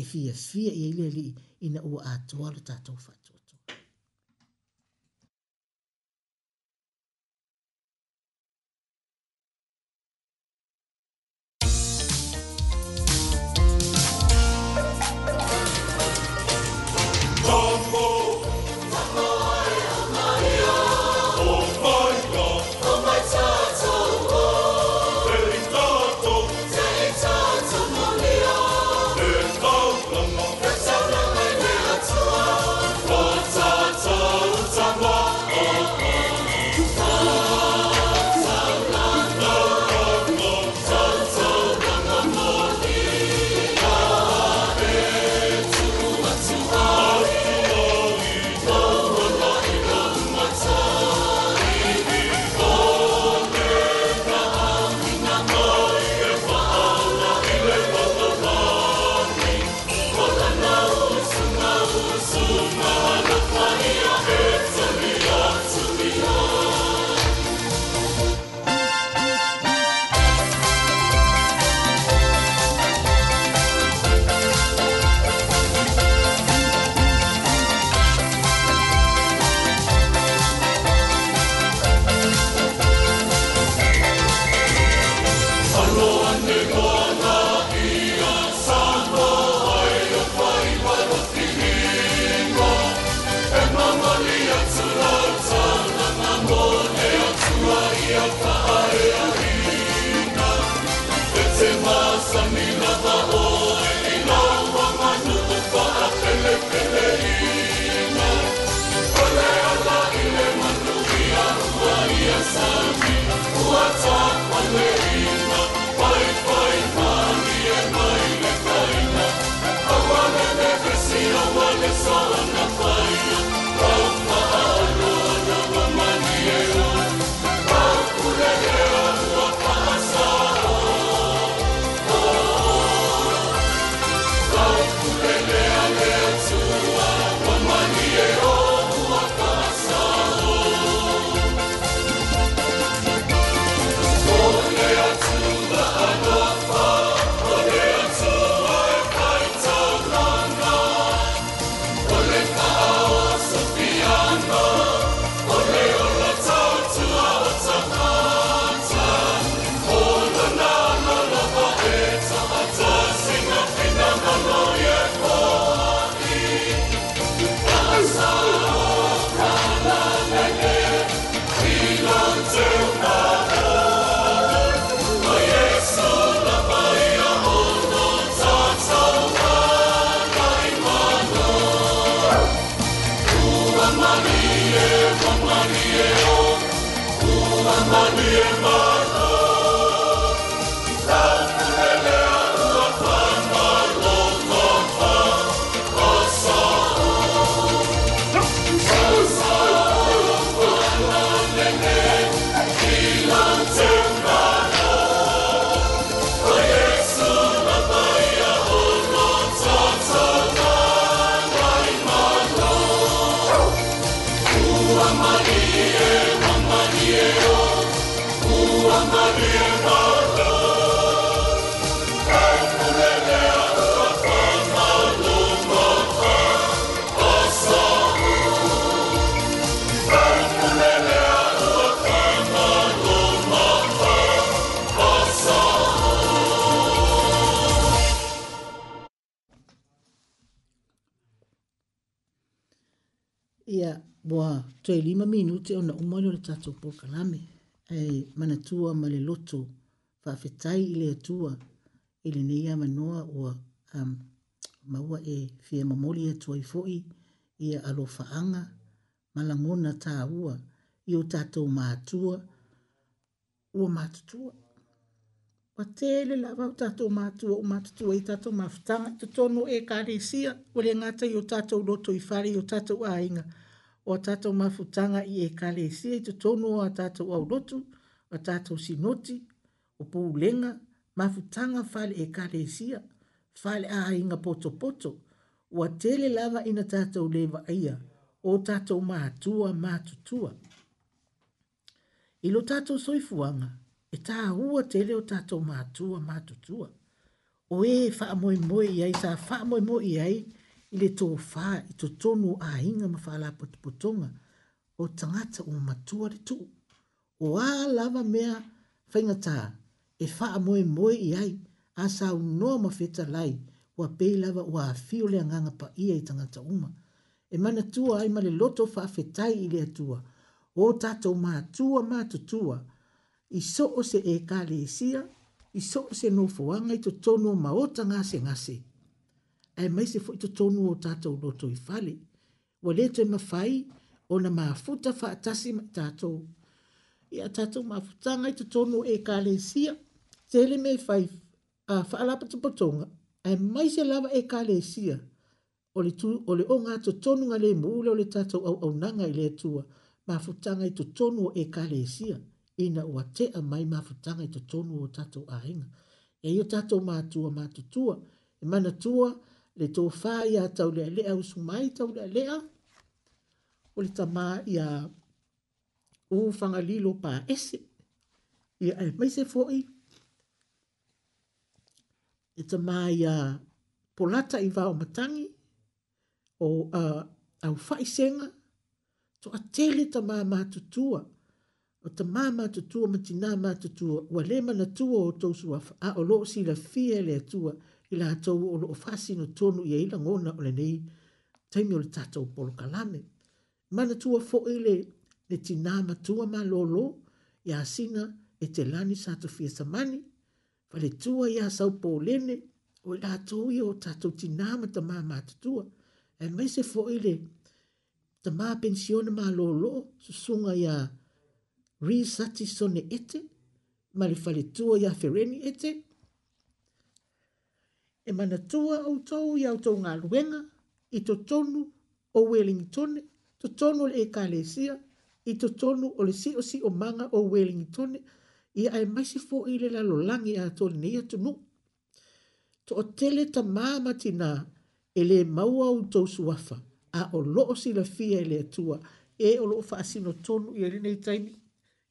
e fia fia i eile li ina ua atoa lo tatou fatu. tue lima minute o na umoro le tatou pokalame e manatua ma le loto faafetai i le atua i lenei amanoa ua um, maua e fia mamoli atuai e foʻi ia alofaaga ma lagona tāua i o tatou matua ua matutua ua tele lava o tatou matua ua matutua i tatou mafutaga totonu e kalesia ua le gata i o tatou loto i fale i o tatou aiga o tato mafutanga i e kale e sia i tonu o tato au lotu, o tato sinoti, o poulenga, mafutanga fale e kale e sia, fale a inga poto poto, o tele lava ina tato leva ia, o tato maatua maatutua. Ilo tato soifuanga, e ta hua tele o tato maatua maatutua. O e faa moe moe iai, sa faa moe moe iai, le tō whā i tō tonu a inga ma whālā potipotonga o tangata o matua re tū. O ā lava mea whaingatā e wha moe moe i ai a sa unoa ma feta lai wa peilava wa a fio le anganga pa ia i tangata uma. E mana tua ai ma le loto wha fetai i le atua. O tato ma tua ma tutua. I so o se e ka le isia, i so o se no fuanga i to tono ma o tanga se ngase ai mai se foi to tonu o tato no to i fali wa le te ma fai o na ma futa fa atasi ma tato i a tato ma futa ngai to tonu e ka le sia te le me fai a fa ala pa potonga ai mai se lava e ka le sia o le tu o le o nga to tonu nga le mu o le tato au au nanga i le tua ma futa ngai to tonu e ka le sia ina ua tea mai mafutanga i totonu o tatou ainga. E io tatou mātua tua, e mana tua, le tō whā i a tau lea lea usu mai tau lea lea. O le tamā i a o whanga lilo pā ese. I ai mai se fōi. E tamā i a polata i vāo matangi. O a uh, au whai senga. Tō a tele tamā mātutua. O tamā mātutua ma mātutua. Wa le mana tua o tōsu a o lo si la fie le tua. Tō ila hatou o lo fasi no tonu ia ila ngona o lenei taimi o le tatou polo kalame. Mana tua fo ile ne tina matua ma lolo ia asina e te lani sa to fia samani vale tua ia sau po lene o ila hatou ia o tatou tina mata ma matutua e maise fo ile ta ma pensione ma lolo susunga ia risati sone ete ma le fale tua ia fereni ete e mana tua au tau i au tau ngā luenga i to tonu o Wellington, to tonu o le Ekalesia, i to tonu o le si o si o manga o Wellington, i ai mai si fo i le lalo langi a tonu ni atu nu. To o tele ta māma tina e le maua au tau suafa, a o loo si la fia e le atua, e o loo faa sino tonu i arina i taimi,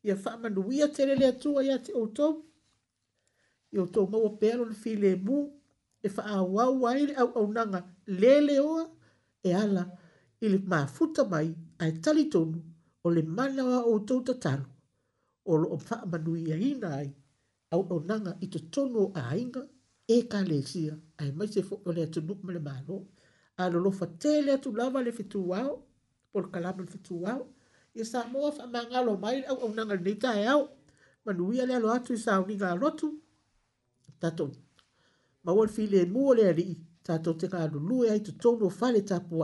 i a faa manuia tele le atua i ate o tau, i o tau maua pealo le fi le muu, e fa awa waile au au nanga lele oa e ala i le maafuta mai ai talitonu o le mana wa o tau tatalo o lo o faa manui a ina ai au au nanga i to tonu a inga e ka le sia ai mai se fo o le atu nuk mele malo a lo lo fa tele atu lava le fitu wao por kalama le fitu wao i sa moa faa mangalo mai au au nanga le nita e au manui a le alo atu i sa uninga alotu tatonu ma ua file mu le ali ta to te ka lu lu e ai to to fale ta po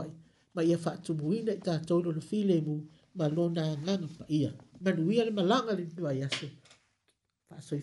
ma ia fa tu mu ina ta to no file mu ma lo na nga ia ma lu ia le ma le ba ia so fa so i